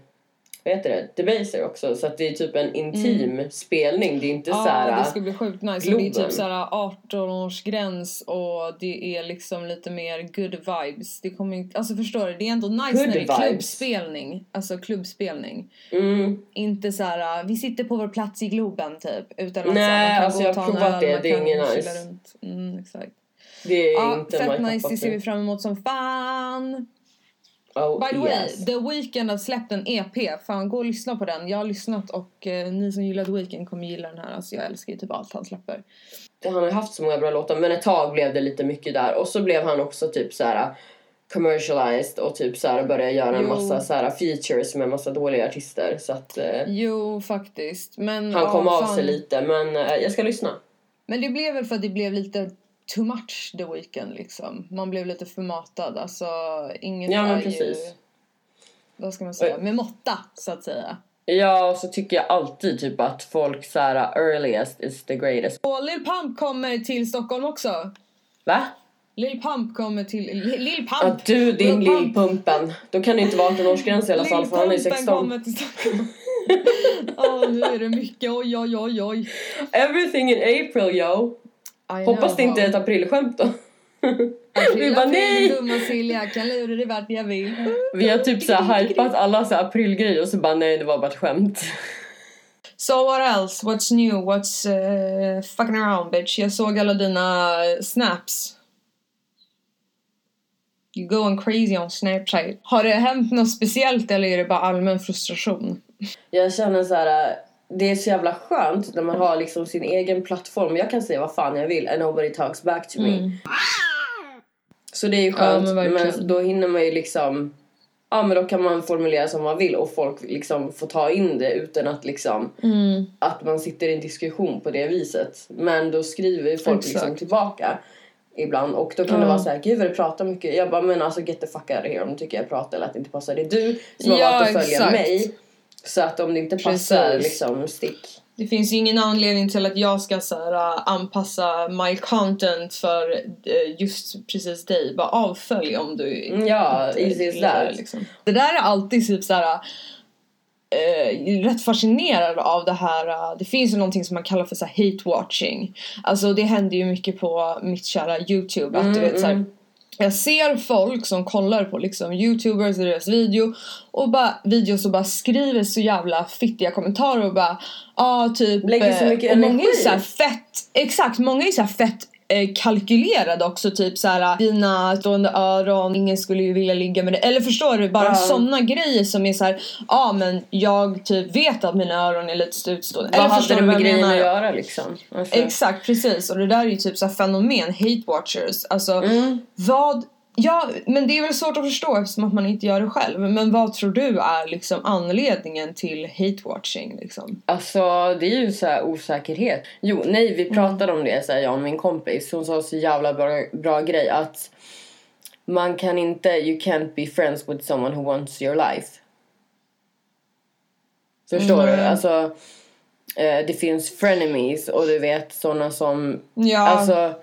vad heter det, Debaser också. Så att det är typ en intim spelning. Det är inte Mm. Ja, så här. det ska bli sjukt nice. Och Det är Globen. typ såhär 18-årsgräns och det är liksom lite mer good vibes. Det kommer inte, alltså förstår du? Det är ändå nice Good när det är vibes. klubbspelning. Alltså klubbspelning. Mm. Inte så här, vi sitter på vår plats i Globen typ. Utan att Nej, så här, man alltså jag har provat det. Det är chilla nice. Mm, exakt. Det är Ja, inte fett nice. Det ser vi fram emot som fan. Oh, By the way, yes. The Weeknd har släppt en EP. Fan, gå och lyssna på den. Jag har lyssnat och eh, ni som gillar The Weeknd kommer gilla den här. Alltså jag älskar ju typ allt han släpper. Han har haft så många bra låtar men ett tag blev det lite mycket där. Och så blev han också typ så här commercialized och typ så här började göra en Jo. massa så här features med massa dåliga artister. Så att eh, Jo, faktiskt. Men, han ja, kom av fan. sig lite men eh, jag ska lyssna. Men det blev väl för att det blev lite too much The Weeknd liksom. Man blev lite förmatad. Alltså, inget Ja, men är ju... precis. Vad ska man säga? Med måtta, så att säga. Ja, och så tycker jag alltid typ att folk så här earliest is the greatest. Och Lil Pump kommer till Stockholm också. Va? Lil Pump kommer till... Lil, Lil Pump! Ja, du din Lil Pump. lillpumpen. Då kan det inte vara 18-årsgräns i alla fall för han är ju Lillpumpen 16. kommer till Stockholm. [laughs] Ja, nu är det mycket. Oj, oj, oj, oj. Everything in April yo. I Hoppas det inte är ett aprilskämt då. April, Vi bara nej! Dumma Silja, kan lura dig vart jag vill. Vi har typ så här hypat alla så aprilgrejer och så bara nej det var bara ett skämt. So what else? What's new? What's uh, fucking around bitch? Jag såg alla dina snaps. You going crazy on Snapchat. Har det hänt något speciellt eller är det bara allmän frustration? Jag känner så här. Det är så jävla skönt när man har liksom sin egen plattform. Jag kan säga vad fan jag vill and nobody talks back to me. Så det är ju Mm. Ja, skönt. men men, då hinner man ju liksom... Ja men då kan man formulera som man vill och folk liksom får ta in det utan att liksom... Mm. Att man sitter i en diskussion på det viset. Men då skriver ju folk Exakt. liksom tillbaka. Ibland och då kan det Ja. vara så här, gud vad du pratar mycket. Jag bara men alltså get the fuck out of here om du tycker jag pratar eller att det inte passar. Det är du som har Ja, valt att följa exakt. mig. Så att om det inte passar Precis. liksom stick. Det finns ju ingen anledning till att jag ska så här, uh, anpassa my content för uh, just precis dig. Bara avfölj om du Mm, Ja, inte easy as gillar det, that. liksom. Det där är alltid typ så här. Uh, rätt fascinerad av det här. uh, det finns ju någonting som man kallar för så här hate watching. Alltså det händer ju mycket på mitt kära Youtube. Att du vet så här, jag ser folk som kollar på liksom youtubers och deras video och bara, videos och bara skriver så jävla fittiga kommentarer och bara ah, typ Lägger så eh, mycket och många är energi. så fett, exakt, många är så fett eh, kalkylerade också typ så här dina stående öron, ingen skulle ju vilja ligga med dig eller förstår du bara Ja. såna grejer som är så här ja ah, men jag typ vet att mina öron är lite utstående. Vad eller hade det med grejen menar? att göra liksom? Alltså, Exakt, precis. Och det där är ju typ så här fenomen, hate watchers. Alltså, Mm. vad... Ja, men det är väl svårt att förstå eftersom att man inte gör det själv. Men vad tror du är liksom anledningen till hate watching liksom? Alltså det är ju så här osäkerhet. Jo, nej vi pratade om det säger jag och min kompis. Hon sa så jävla bra, bra grej att man kan inte, you can't be friends with someone who wants your life. Förstår du? Nej. Alltså eh, det finns frenemies och du vet såna som Ja, Alltså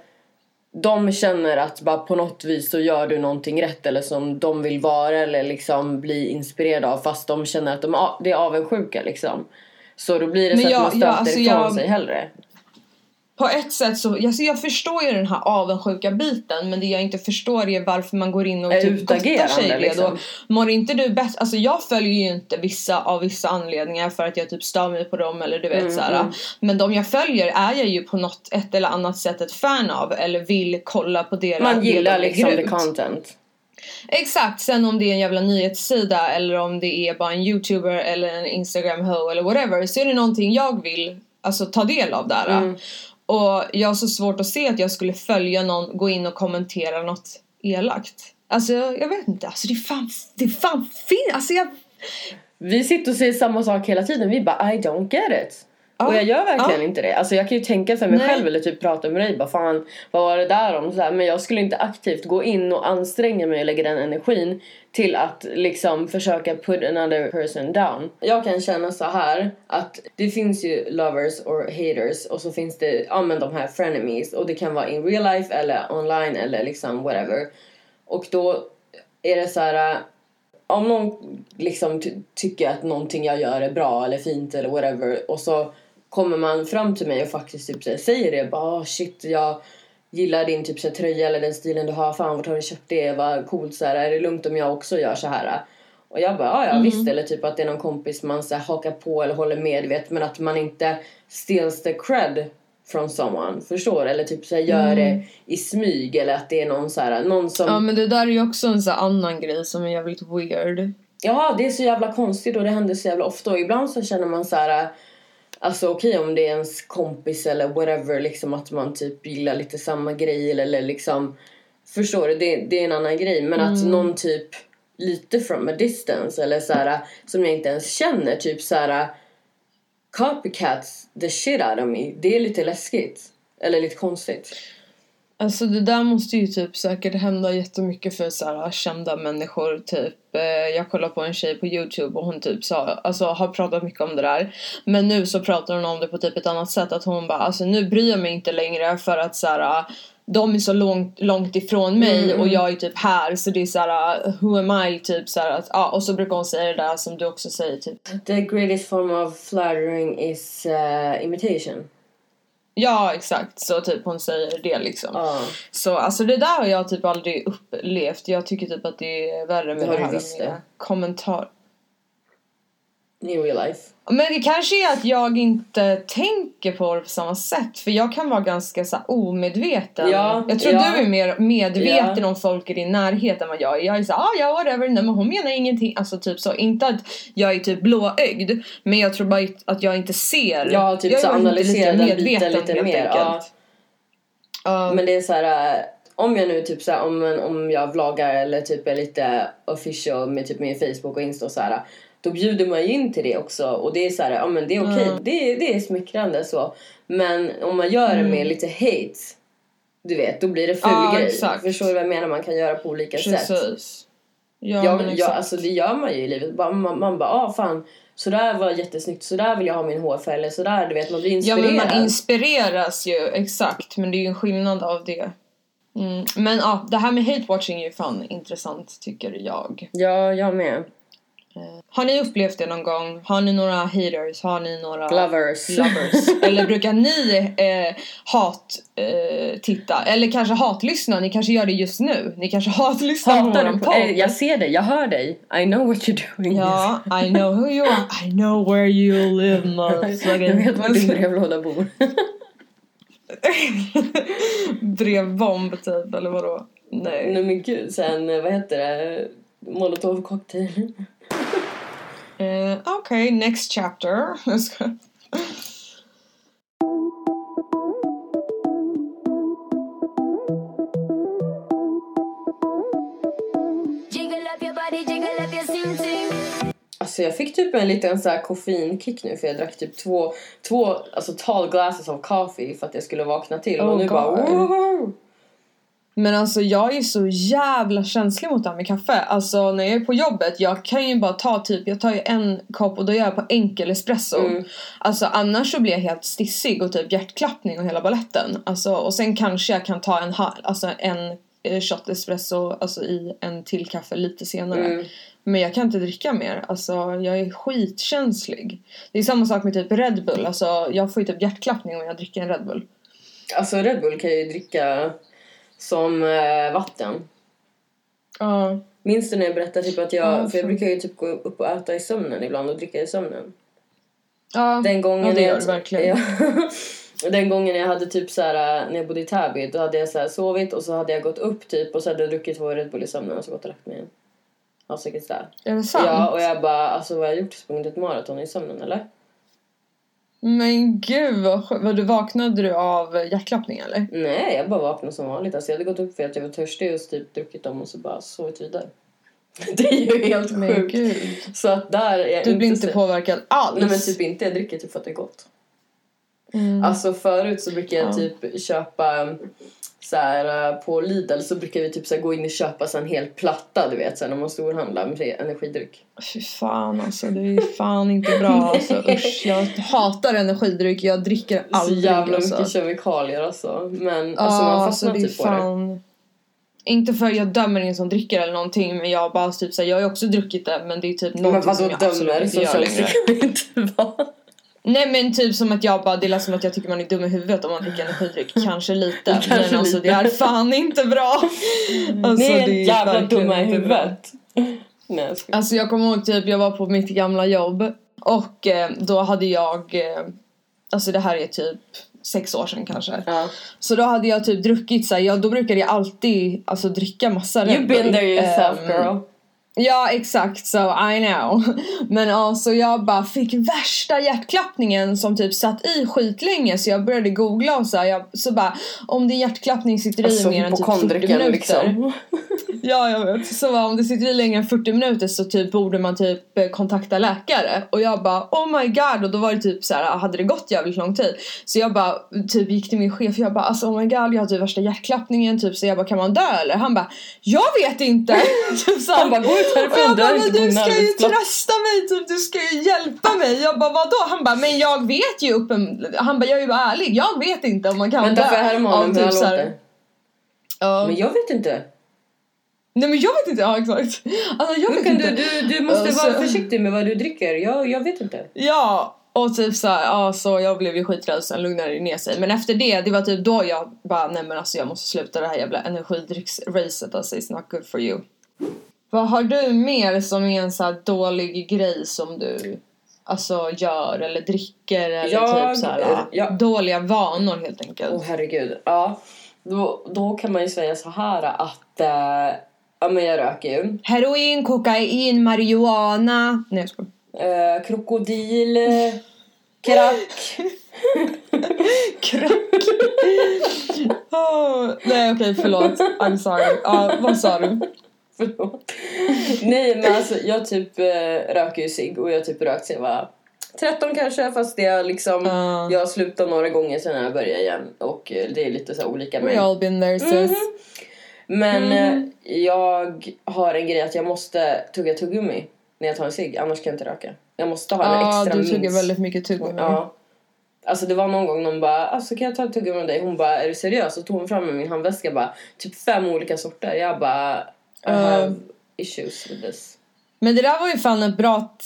de känner att bara på något vis så gör du någonting rätt eller som de vill vara eller liksom bli inspirerade av fast de känner att de är, det är avundsjuka liksom. Så då blir det Men så jag- att man stöter jag- alltså ifrån jag- sig hellre. På ett sätt så, alltså jag förstår ju den här avundsjuka biten men det jag inte förstår är varför man går in och Är typ gottar sig i det liksom. Mår inte du bäst? Alltså jag följer ju inte vissa av vissa anledningar för att jag typ stör mig på dem eller du vet Mm, såhär. Men de jag följer är jag ju på något ett eller annat sätt ett fan av eller vill kolla på deras Man gillar de liksom lägger the content. Exakt, sen om det är en jävla nyhetssida eller om det är bara en youtuber eller en instagram ho eller whatever så är det någonting jag vill alltså, ta del av där. Mm. Och jag har så svårt att se att jag skulle följa någon, gå in och kommentera något elakt. Alltså jag, vet inte, alltså det är fan, det är fan fel, alltså jag... Vi sitter och säger samma sak hela tiden. Vi bara I don't get it och jag gör verkligen ja. inte det. Alltså jag kan ju tänka för mig Nej. själv eller typ prata med dig. Bara fan vad var det där om? Så här, men jag skulle inte aktivt gå in och anstränga mig och lägga den energin till att liksom försöka put another person down. Jag kan känna så här att det finns ju lovers or haters och så finns det ja men de här frenemies och det kan vara in real life eller online eller liksom whatever. Och då är det så här om någon liksom ty- tycker att någonting jag gör är bra eller fint eller whatever och så kommer man fram till mig och faktiskt typ så här säger det bara oh, shit jag gillar din typ så här, tröja eller den stilen du har fan vart har du köpt det vad coolt så här är det lugnt om jag också gör så här och jag bara ja ja visst eller typ att det är någon kompis man så här, hakar på eller håller med vet men att man inte steals the cred från someone förstår eller typ så här, gör det i smyg eller att det är någon så här någon som Ja men det där är ju också en här annan grej som är jävligt weird. Ja, det är så jävla konstigt och det händer så jävla ofta. Och ibland så känner man så här... Alltså okej om det är ens kompis eller whatever, liksom att man typ gillar lite samma grej eller, eller liksom... Förstår du? Det, det är en annan grej. Men att någon typ lite from a distance eller så här som jag inte ens känner, typ så här copycats the shit out of me. Det är lite läskigt. Eller lite konstigt. Alltså det där måste ju typ säkert hända jättemycket för så här, kända människor typ. Eh, jag kollar på en tjej på youtube och hon typ sa, alltså har pratat mycket om det där. Men nu så pratar hon om det på typ ett annat sätt att hon bara alltså nu bryr jag mig inte längre för att så här de är så långt, långt ifrån mig och jag är typ här så det är så här who am I typ så här att ja och så brukar hon säga det där som du också säger typ The greatest form of flattering is uh, imitation. Ja exakt så typ hon säger det liksom. Ja. Så alltså det där har jag typ aldrig upplevt. Jag tycker typ att det är värre med det här med det. Kommentar. I real life. Men det kanske är att jag inte tänker på det på samma sätt. För jag kan vara ganska så omedveten. Ja, jag tror ja. du är mer medveten Ja. om folk i din närhet än vad jag är. Jag är såhär, ah, ja whatever, nej men hon menar ingenting. Alltså typ så. Inte att jag är typ blåögd. Men jag tror bara att jag inte ser. Ja, typ jag så är bara inte analysera lika den biten lite mer, ja. Ja. Men det är så här. äh, Om jag nu typ så här, om, om jag vloggar eller typ är lite official med typ min Facebook och Insta och så här. Då bjuder man ju in till det också och det är så här, ja men det är okej. Det, är- det är smickrande så. Men om man gör det med lite hate. Du vet, då blir det ful Ja, grej. exakt. Förstår du vad jag menar? Man kan göra på olika sätt. Precis. Ja, Jag, men exakt. alltså det gör man ju i livet. Bara- Man, man bara, ah fan. Så där var jättesnyggt, så där vill jag ha min hårfärg eller så där, du vet man blir Ja inspirerad. men man inspireras ju, exakt. Men det är ju en skillnad av det. Mm. Men ja, det här med hate-watching är ju fan intressant tycker jag. Ja, jag med. Har ni upplevt det någon gång? Har ni några haters? Har ni några Lovers. lovers? [laughs] Eller brukar ni eh, hat eh? Eller kanske hatlyssna? Ni kanske gör det just nu? Ni kanske hatlyssnar Hatar på, podd? eh, jag ser dig, jag hör dig. I know what you're doing. Ja, I know who you are. I know where you live motherfucker. Jag vet var din brevlåda bor. [laughs] Brevbomb typ, eller vadå? Nej. Nej men gud, sen eh, vad heter det? Molotov cocktail. [laughs] Eh, Okej, next chapter. [laughs] Alltså jag fick typ en liten så här koffeinkick nu för jag drack typ två, två alltså tall glasses of coffee för att jag skulle vakna till Oh och nu bara God. Men alltså jag är så jävla känslig mot det här med kaffe. Alltså när jag är på jobbet, jag kan ju bara ta typ, jag tar ju en kopp och då gör jag på enkel espresso. Mm. Alltså annars så blir jag helt stissig och typ hjärtklappning och hela balletten. Alltså och sen kanske jag kan ta en, alltså en eh, shot espresso alltså i en till kaffe lite senare. Mm. Men jag kan inte dricka mer. Alltså jag är skitkänslig. Det är samma sak med typ Red Bull. Alltså jag får ju typ hjärtklappning om jag dricker en Red Bull. Alltså Red Bull kan jag ju dricka som eh, vatten. Ja. Minns du när jag berättade typ att jag, Ja, för jag brukar ju typ gå upp och äta i sömnen ibland och dricka i sömnen. Ja, Den gången ja, det jag, gör du verkligen. Ja. [laughs] Den gången jag hade typ så här när jag bodde i Täby då hade jag så här sovit och så hade jag gått upp typ och så hade jag druckit två Red Bull i sömnen och så gått och lagt mig igen. Har säkert. Är det sant? Ja och jag bara alltså vad har jag gjort? Sprungit ett maraton i sömnen eller? Men gud vad. Vad, du vaknade du av hjärtklappning eller? Nej jag bara vaknade som vanligt. Alltså jag hade gått upp för att jag var törstig och typ druckit dem och så bara sovit vidare. [laughs] Det är ju helt sjukt. gud. Så att där är jag Du blir inte så- påverkad alls? Nej men typ inte, jag dricker typ för att det är gott. Mm. Alltså förut så brukar jag Ja. typ köpa så här, eh, på Lidl så brukar vi typ så här, gå in och köpa så en hel platta du vet så här, när man storhandlar med energidryck. Fy fan alltså, det är fan inte bra alltså. [laughs] Usch, jag hatar energidryck, jag dricker så aldrig jävla alltså. mycket kemikalier alltså. Men Ja, alltså man alltså fastnar det är typ på det. Inte för jag dömer ingen som dricker eller någonting men jag har bara typ såhär, jag har ju också druckit det men det är typ Men någonting som vadå jag absolut dömer? inte Så gör längre. [laughs] det kan inte vara. Nej men typ som att jag bara, det är som att jag tycker man är dum i huvudet om man dricker energidryck. Kanske lite. [laughs] Kanske men alltså lite. det är fan inte bra. [laughs] Alltså, Ni är det jävla verkligen dumma i huvudet. Nej jag skojar. Alltså jag kommer ihåg typ, jag var på mitt gamla jobb och eh, då hade jag, eh, alltså det här är typ sex år sedan kanske. Ja. Så då hade jag typ druckit så här, ja, då brukade jag alltid alltså dricka massa Red You've been there yourself Ehm, girl. Ja exakt, so I know. [laughs] Men ja, så jag bara fick värsta hjärtklappningen som typ satt i skitlänge så jag började googla och så här, jag, så bara om din hjärtklappning sitter i Alltså mer än typ 40 hypokondriken minuter. liksom. [laughs] Ja jag vet. Så bara, om det sitter i längre än 40 minuter så typ borde man typ eh, kontakta läkare. Och jag bara oh my god och då var det typ så här, hade det gått jävligt lång tid. Så jag bara typ gick till min chef jag bara alltså oh my god jag har typ värsta hjärtklappningen typ så jag bara kan man dö eller? Han bara jag vet inte. [laughs] typ så. Han bara, gå ut bara, inte på du ska ju arbetsplats." trösta mig typ, du ska ju hjälpa mig. Jag bara vadå? Han bara men jag vet ju uppen... Han bara jag är ju bara ärlig, jag vet inte om man kan Vänta dö. får jag honom hur han typ så här- låter? Ja. Men jag vet inte. Nej men jag vet inte, ja exakt. Alltså jag Hur vet kan inte. du, du, du måste Alltså- vara försiktig med vad du dricker. Jag, jag vet inte. Ja, och typ såhär, ja så jag blev ju skiträdd sen lugnade det ner sig. Men efter det, det var typ då jag bara, nej men alltså jag måste sluta det här jävla energidrycksracet alltså it's not good for you. Vad har du mer som är en så här dålig grej som du alltså gör eller dricker eller Jag- typ såhär, ja, ja. dåliga vanor helt enkelt? Åh herregud. Ja. Då, då kan man ju säga så här att eh, ja, men jag röker ju. Heroin, kokain, marijuana. Nej jag skojar. Eh, krokodil, [laughs] krack. [laughs] Krack. [laughs] oh, nej okej förlåt. I'm sorry. Ja, vad sa du? Förlåt. Nej men alltså jag typ eh, röker ju cigg och jag har typ rökt sen jag var 13 kanske fast är liksom Ja. jag har slutat några gånger sen jag började igen och eh, det är lite så olika We all been there sis. Mhm. Men Mhm. eh, jag har en grej att jag måste tugga tuggummi när jag tar en cigg annars kan jag inte röka. Jag måste ha en Ja, extra du tuggar minst. väldigt mycket tuggummi. Ja. Alltså det var någon gång någon bara alltså kan jag ta ett tuggummi med dig? Hon bara är du seriös? Och tog hon fram med min handväska bara typ fem olika sorter. Jag bara I Ja. have issues with this. Men det där var ju fan ett bra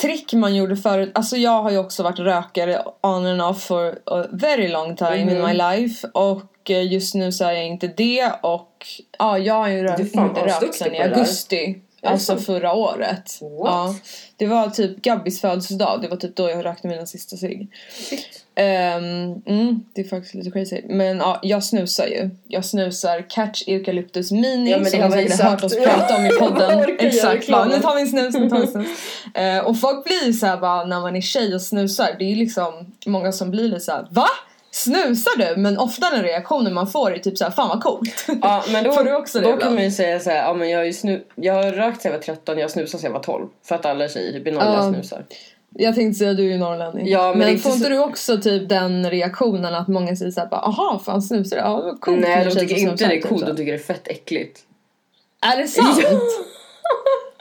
trick man gjorde förut. Alltså jag har ju också varit rökare on and off for a very long time in Mhm. my life. Och eh, just nu så är jag inte det. Och ja, jag har ju Du rö- är fan inte rökt sen i augusti. Alltså förra året. What? Ja, det var typ Gabbis födelsedag. Det var typ då jag rökte mina sista cigg. Ehm, mm, det är faktiskt lite crazy. Men ja, jag snusar ju. Jag snusar Catch Eucalyptus Mini Ja, det som ni säkert sagt. hört oss prata om i [laughs] podden. Exakt, bara, nu tar vi en snus, nu tar vi en snus. Eh, och folk blir ju såhär bara när man är tjej och snusar, det är ju liksom många som blir lite såhär VA? Snusar du? Men ofta den reaktionen man får är typ såhär fan vad coolt. Ja men då, [laughs] Får du också det då ibland? kan man ju säga så här, ja men jag har ju snu- jag har rökt sen jag var 13, jag snusade sen jag var 12. För att alla tjejer typ i Norge Ja. snusar. Jag tänkte säga du är ju norrlänning. Ja, men men inte får så- inte du också typ den reaktionen att många säger såhär bara aha fan snusar du? Ja coolt. Nej de tycker inte snusar", det är typ coolt, så. de tycker det är fett äckligt. Är det sant?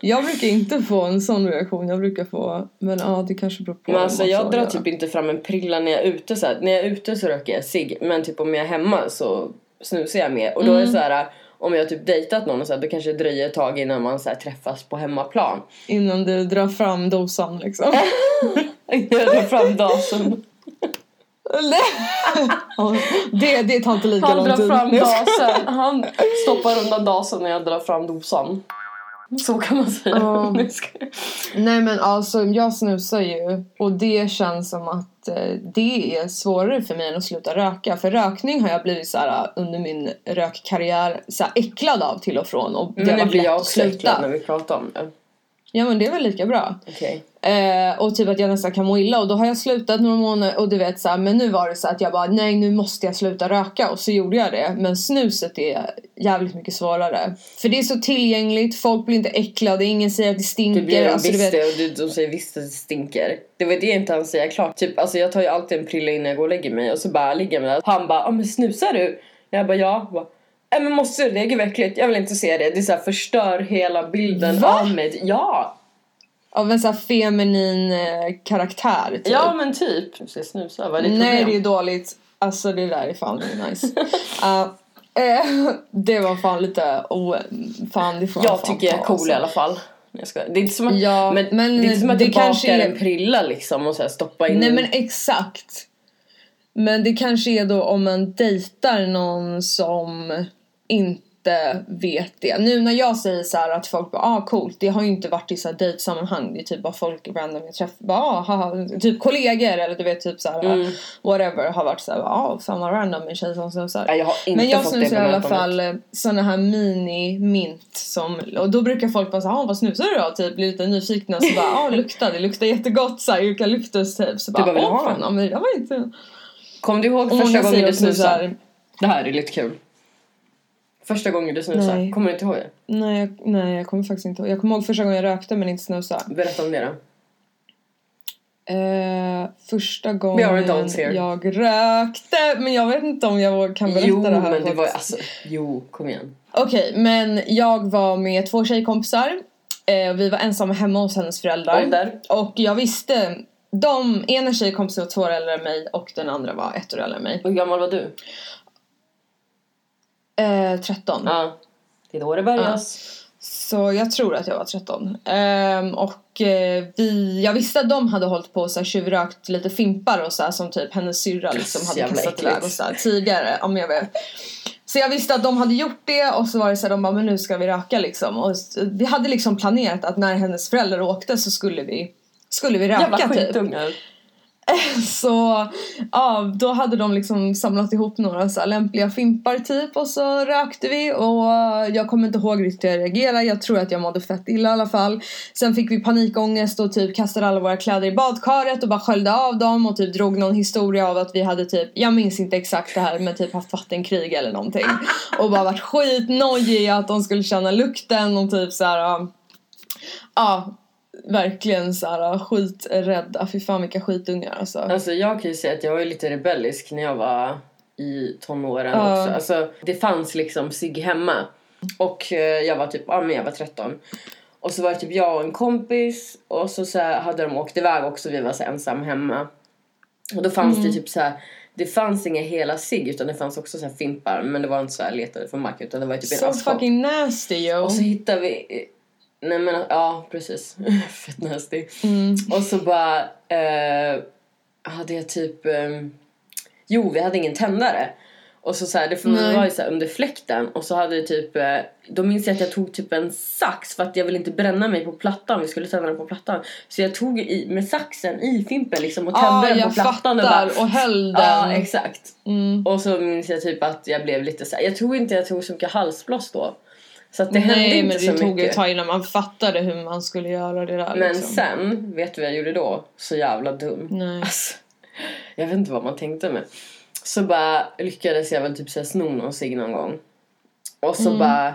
Jag brukar inte få en sån reaktion. Jag brukar få... Men ja, det kanske beror på. Men alltså jag drar typ inte fram en prilla när jag är ute så här. När jag är ute så röker jag cigg men typ om jag är hemma så snusar jag mer. Och då är Mm. det så här om jag typ dejtat någon och så här, då kanske det dröjer ett tag innan man så här, träffas på hemmaplan. Innan du drar fram dosan liksom. [laughs] jag drar fram dasen. Det, det tar inte lika Han lång drar tid. fram Nej, jag skojar. dasen. Han stoppar undan dasen när jag drar fram dosan. [laughs] Så kan man säga. Ja. [laughs] Nej, men alltså jag snusar ju och det känns som att eh, det är svårare för mig än att sluta röka. För rökning har jag blivit så här under min rökkarriär så här äcklad av till och från och det Men varit blir jag också äcklad när vi pratar om det. Ja men det är väl lika bra. Okej. Eh, och typ att jag nästan kan må illa och då har jag slutat några månader och du vet så här, men nu var det så att jag bara nej nu måste jag sluta röka och så gjorde jag det men snuset är jävligt mycket svårare för det är så tillgängligt, folk blir inte äcklade, ingen säger att det stinker Det blir de alltså, du visst det och du- de säger visst att det stinker. Det var det jag inte hann säga klart. Typ, alltså jag tar ju alltid en prilla innan jag går och lägger mig och så bara ligger jag med det. Han bara, ah, men snusar du? Jag bara, ja. Jag Bara, Nej men måste? Det är äckligt. Jag vill inte se det. Det är så här, förstör hela bilden Va? av mig. Ja! av en sån här feminin eh, karaktär typ. Ja men typ. Du ska snusa, vad är ditt Nej problem? det är dåligt, alltså det där är fan nice. [laughs] uh, eh, [laughs] det var fan lite, oh, fan det får man Jag fan tycker jag är ta, cool alltså. i alla fall. Nej, Jag skojar. det är inte som att, Ja, men, men det är inte som att det du kanske bakar är- en prilla liksom och så här stoppa in Nej en- men exakt. Men det kanske är då om man dejtar någon som inte vet det. Nu när jag säger så här att folk bara ah coolt, det har ju inte varit i så här dejtsammanhang. Det är typ bara folk random jag träffar, bara ah, haha, typ kollegor eller du vet typ så här Mm. whatever har varit så här ah fan vad random en tjej som snusar. Nej, jag har inte Men jag fått snusar i alla fall eh, såna här mini-mint som, och då brukar folk bara säga ah vad snusar du då? Typ blir lite nyfikna så bara ah [laughs] luktar, det luktar jättegott såhär eukalyptus typ. Så bara, bara, du åh ha fan, ja, men jag var inte... Kom du ihåg första gången du så snusade? Det här är lite kul. Första gången du snusade, Nej. kommer du inte ihåg det? nej, jag, nej jag kommer faktiskt inte ihåg. Jag kommer ihåg första gången jag rökte men inte snusa. Berätta om det då. Eh, första gången jag rökte, men jag vet inte om jag kan berätta Jo det här. men på det var alltså, jo kom igen. Okej, men jag var med två tjejkompisar. Eh, vi var ensamma hemma hos hennes föräldrar. Ålder? Och jag visste, de, ena tjejkompisen var två år äldre än mig och den andra var ett år äldre än mig. Hur gammal var du? Eh, 13. Ja. Det är då det börjas. Så jag tror att jag var 13. Ehm, och eh, vi, jag visste att de hade hållit på och tjuvrökt lite fimpar och så här, som typ hennes syrra liksom hade kastat iväg och så här, tidigare. Om jag vet. Så jag visste att de hade gjort det och så var det så här, de bara men nu ska vi röka liksom. Och vi hade liksom planerat att när hennes föräldrar åkte så skulle vi skulle vi röka Jävla typ. skitungar. [laughs] Så ja, då hade de liksom samlat ihop några så här lämpliga fimpar typ och så rökte vi och jag kommer inte ihåg riktigt hur jag reagerade. Jag tror att jag mådde fett illa i alla fall. Sen fick vi panikångest och typ kastade alla våra kläder i badkaret och bara sköljde av dem och typ drog någon historia av att vi hade typ, jag minns inte exakt det här men typ haft vattenkrig eller någonting. Och bara varit skitnojiga att de skulle känna lukten och typ så här. ja, Ja, verkligen så här skiträdda. Fy fan vilka skitungar alltså. Alltså jag kan ju säga att jag var lite rebellisk när jag var i tonåren Ja. också. Alltså det fanns liksom sig hemma. Och eh, jag var typ, ja men jag var 13. Och så var det typ jag och en kompis och så, så här, hade de åkt iväg också, vi var så ensam hemma. Och då fanns det typ så här. Det fanns inga hela sig utan det fanns också så här fimpar men det var inte så här letade från marken utan det var typ en Så askkopp. fucking nasty yo. Och så hittade vi... Nej men ja, precis. [laughs] Fett nasty. Mm. Och så bara... Eh, hade jag typ... ehm, jo, vi hade ingen tändare. Och så, så här, det var ju så här under fläkten och så hade jag typ... Eh, då minns jag att jag tog typ en sax för att jag ville inte bränna mig på plattan. Vi skulle tända den på plattan. Så jag tog i, med saxen i fimpen liksom och tände Ja, den på plattan. fattar. Och, bara, Och höll den. Ja, exakt. Mm. Och så minns jag typ att jag blev lite så här, Jag tror inte jag tog så mycket halsblås då. Så att det hände Nej inte men det tog mycket. ett tag innan man fattade hur man skulle göra det där Men liksom. sen, vet du vad jag gjorde då? Så jävla dum. Nej. Alltså, jag vet inte vad man tänkte med. Så bara lyckades jag väl typ så här sno någon cigg någon gång. Och så Mm. bara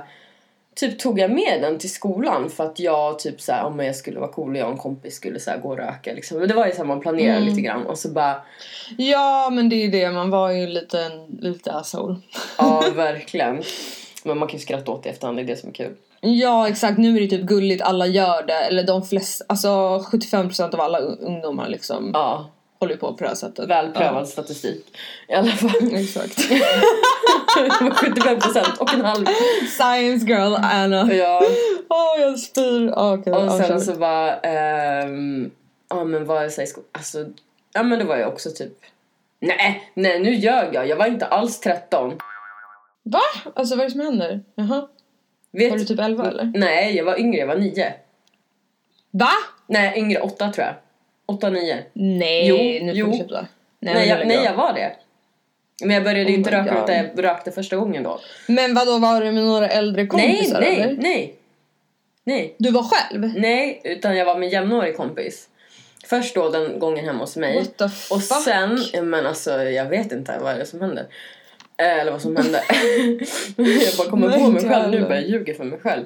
typ tog jag med den till skolan för att jag typ så här, om jag skulle vara cool och jag och en kompis skulle så här, gå och röka liksom. Men det var ju så här, man planerade Mm. lite grann och så bara Ja men det är ju det, man var ju lite, lite asshole. ja [laughs] verkligen. Men man kan ju skratta åt det i efterhand, det är det som är kul. Ja exakt, nu är det typ gulligt, alla gör det. Eller de flesta, alltså 75% av alla ungdomar liksom Ja, håller på på det här sättet. välprövad statistik. I alla fall. Ja, [laughs] exakt. [laughs] 75 procent och en halv. Science girl Anna. Ja. Åh jag spyr. Ah, Okej, Och ja, kör. sen så var, ehm, ja men var jag så här i sko- alltså, ja men det var jag också typ Nej, nej nu ljög jag. Jag var inte alls 13. Va? Alltså vad är det som händer? Jaha. Vet, Var du typ 11 eller? Nej, jag var yngre. Jag var 9. Va? Nej, yngre. 8 tror jag. 8, 9. Nej, Jo, nu får jo. sluta. Nej, men jag, nej, jag var det. Men jag började Oh inte röka utan jag rökte första gången då. Men vad då var du med några äldre Nej, kompisar nej, eller? nej. Nej, Du var själv? nej, utan jag var med jämnårig kompis. Först då den gången hemma hos mig. What the Och fuck? sen, men alltså jag vet inte vad är det som händer. Eh, Eller vad som hände. [laughs] jag bara kommer på mig själv nu, bara jag ljuger för mig själv.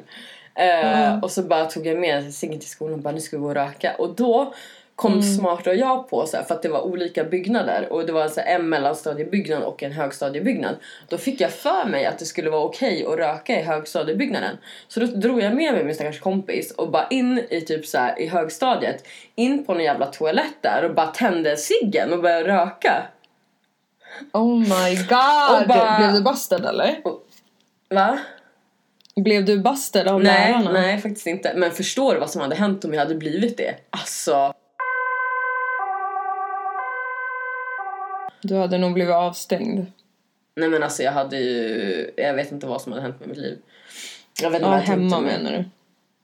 Ja. Och så bara tog jag med Sigge till skolan och bara nu ska vi gå och röka. Och då kom Mm. Smarta och jag på så här, för att det var olika byggnader och det var så här, en mellanstadiebyggnad och en högstadiebyggnad. Då fick jag för mig att det skulle vara okej att röka i högstadiebyggnaden. Så då drog jag med mig min stackars kompis och bara in i typ så här, i högstadiet, in på en jävla toalett där och bara tände ciggen och började röka. Oh my god! Och bara- Blev du busted eller? Va? Blev du busted av Nej, lärarna? nej faktiskt inte. Men förstår du vad som hade hänt om jag hade blivit det? Alltså, Du hade nog blivit avstängd. nej men alltså jag hade ju, jag vet inte vad som hade hänt med mitt liv. Jag vet inte Ja, vad jag tänkte hemma menar du?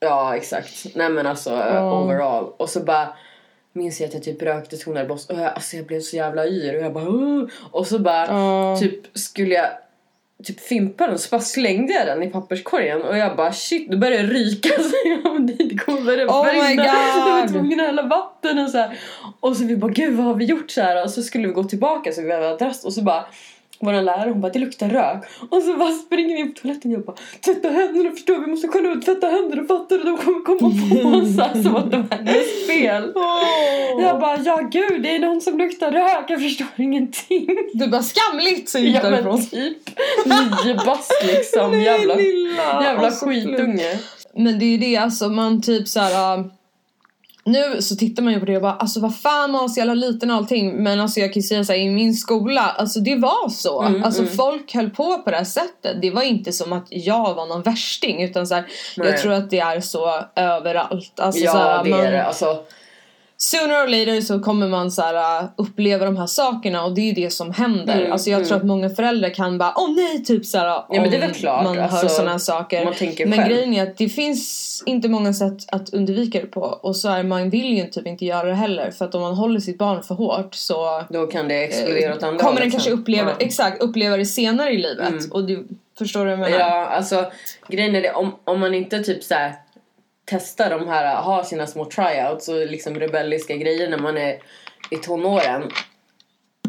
Ja, exakt. Nej men alltså Ja. overall. Och så bara minns jag att jag typ rökte tonade boss och jag, alltså jag blev så jävla yr och jag bara "Åh!" och så bara Ja. typ skulle jag typ fimpa den så bara slängde jag den i papperskorgen och jag bara shit nu börjar det ryka [laughs] så jag det kommer börja Oh brinna. [laughs] Jag var tvungen att hälla vatten och så här. Och så vi bara gud vad har vi gjort så här och så skulle vi gå tillbaka så vi hade adress och så bara vår lärare hon bara det luktar rök och så bara springer vi in på toaletten och jag bara tvätta händerna förstår vi måste kolla ut tvätta händerna fattar du de kommer komma på [laughs] oss här som att det var hennes fel. Jag bara ja gud det är någon som luktar rök jag förstår ingenting. Du bara skamligt så gick Ja därifrån. typ nio bast liksom [laughs] jävla, lilla. jävla Alltså, skitunge. Men det är ju det alltså man typ så här. Nu så tittar man ju på det och bara alltså vad fan man var så jävla liten och allting men alltså jag kan ju säga såhär i min skola alltså det var så. Mm, alltså folk höll på på det här sättet. Det var inte som att jag var någon värsting utan så här, Nej. jag tror att det är så överallt. Alltså, så Ja här, det man, är det alltså. Sooner or later så kommer man så här, äh, uppleva de här sakerna och det är ju det som händer. Mm, alltså jag mm. tror att många föräldrar kan bara åh nej typ så här, men det är väl om klart, man alltså, hör sådana saker. man men själv. grejen är att det finns inte många sätt att undvika det på och så är man vill ju typ inte göra det heller för att om man håller sitt barn för hårt så Då kan det explodera åt andra Eh, kommer den kanske uppleva, Ja. exakt, uppleva det senare i livet Mm. och du förstår du vad jag menar? Ja, alltså grejen är det om, om man inte typ så här testar de här, har sina små tryouts och liksom rebelliska grejer när man är i tonåren.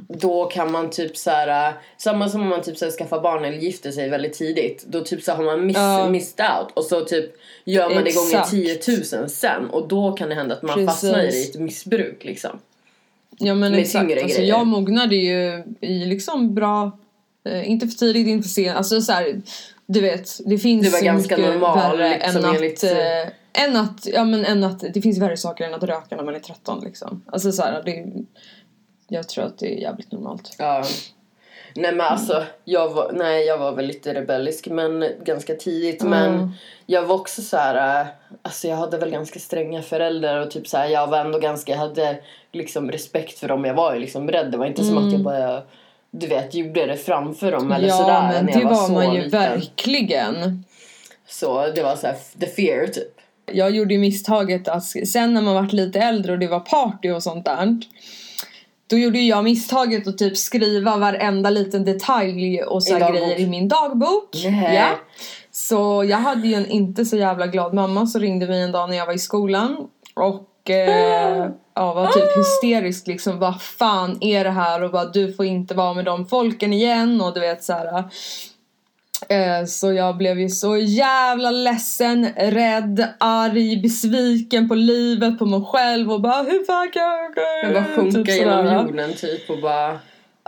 Då kan man typ så här, samma som om man typ så här skaffar barn eller gifter sig väldigt tidigt. Då typ så har man miss, Ja. missed out och så typ gör man det gånger Exakt. 10 000 sen och då kan det hända att man Precis. fastnar i ett missbruk liksom. Ja men Med exakt, alltså, grejer. jag mognade ju i liksom bra, eh, inte för tidigt, inte för sent, alltså så här, du vet, det finns Du var ganska mycket normal, värre liksom, än enligt- att, eh, än att, ja men än att, det finns värre saker än att röka när man är 13 liksom. Alltså så här, det, jag tror att det är jävligt normalt. Ja. Nej men alltså, jag var, nej, jag var väl lite rebellisk men ganska tidigt. Mm. Men jag var också så här, äh, alltså jag hade väl ganska stränga föräldrar och typ så här, jag var ändå ganska, jag hade liksom respekt för dem. Jag var ju liksom beredd. Det var inte som att jag bara, du vet, gjorde det framför dem eller Mm. ja sådär men när det var, var, man ju liten. verkligen. Så det var så här, the fear typ. Jag gjorde ju misstaget att sen när man vart lite äldre och det var party och sånt där. Då gjorde jag misstaget att typ skriva varenda liten detalj och så grejer i min dagbok. Nej. Ja. Så jag hade ju en inte så jävla glad mamma som ringde mig en dag när jag var i skolan. Och eh, [laughs] ja, var typ hysterisk liksom. Vad fan är det här? Och bara du får inte vara med de folken igen. Och du vet så här. Eh, Så jag blev ju så jävla ledsen, rädd, arg, besviken på livet, på mig själv och bara hur fan kan jag... Jag bara sjunka Typ genom jorden typ och bara...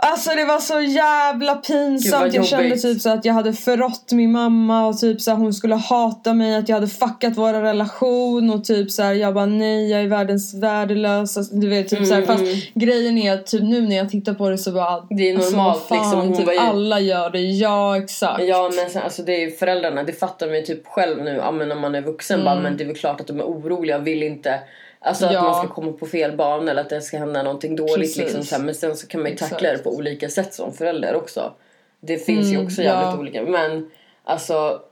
Alltså det var så jävla pinsamt. jag kände typ så att jag hade förrått min mamma och typ så hon skulle hata mig, att jag hade fuckat vår relation och typ så jag bara nej jag är världens värdelös. Alltså, du vet typ så här, Mm, fast mm. grejen är att typ nu när jag tittar på det så bara Det är alltså, normalt, vad fan, liksom. Hon typ, ju- alla gör det, ja exakt. Ja men sen, alltså det är ju föräldrarna, det fattar man ju typ själv nu ja, men när man är vuxen Mm. bara men det är väl klart att de är oroliga och vill inte Alltså att Ja. man ska komma på fel bana eller att det ska hända någonting dåligt. Liksom, så här. Men sen så kan man ju tackla Exakt. det på olika sätt som förälder också. Det finns ju Mm, också jävligt ja. olika. Men alltså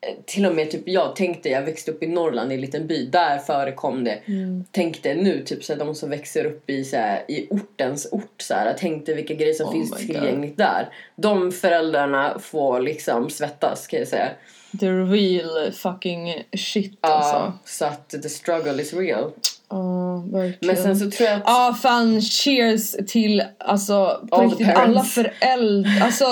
eh, till och med typ jag tänkte, jag växte upp i Norrland i en liten by, där förekom det. Mm. Tänkte nu typ så här, de som växer upp i, så här, i ortens ort så här, tänkte vilka grejer som Oh finns my God. tillgängligt där. De föräldrarna får liksom svettas kan jag säga. The real fucking shit Ja, alltså. så att the struggle is real. Ja, verkligen. Men sen så tror jag att Ja, fan cheers till alltså på All riktigt alla föräldrar. Alltså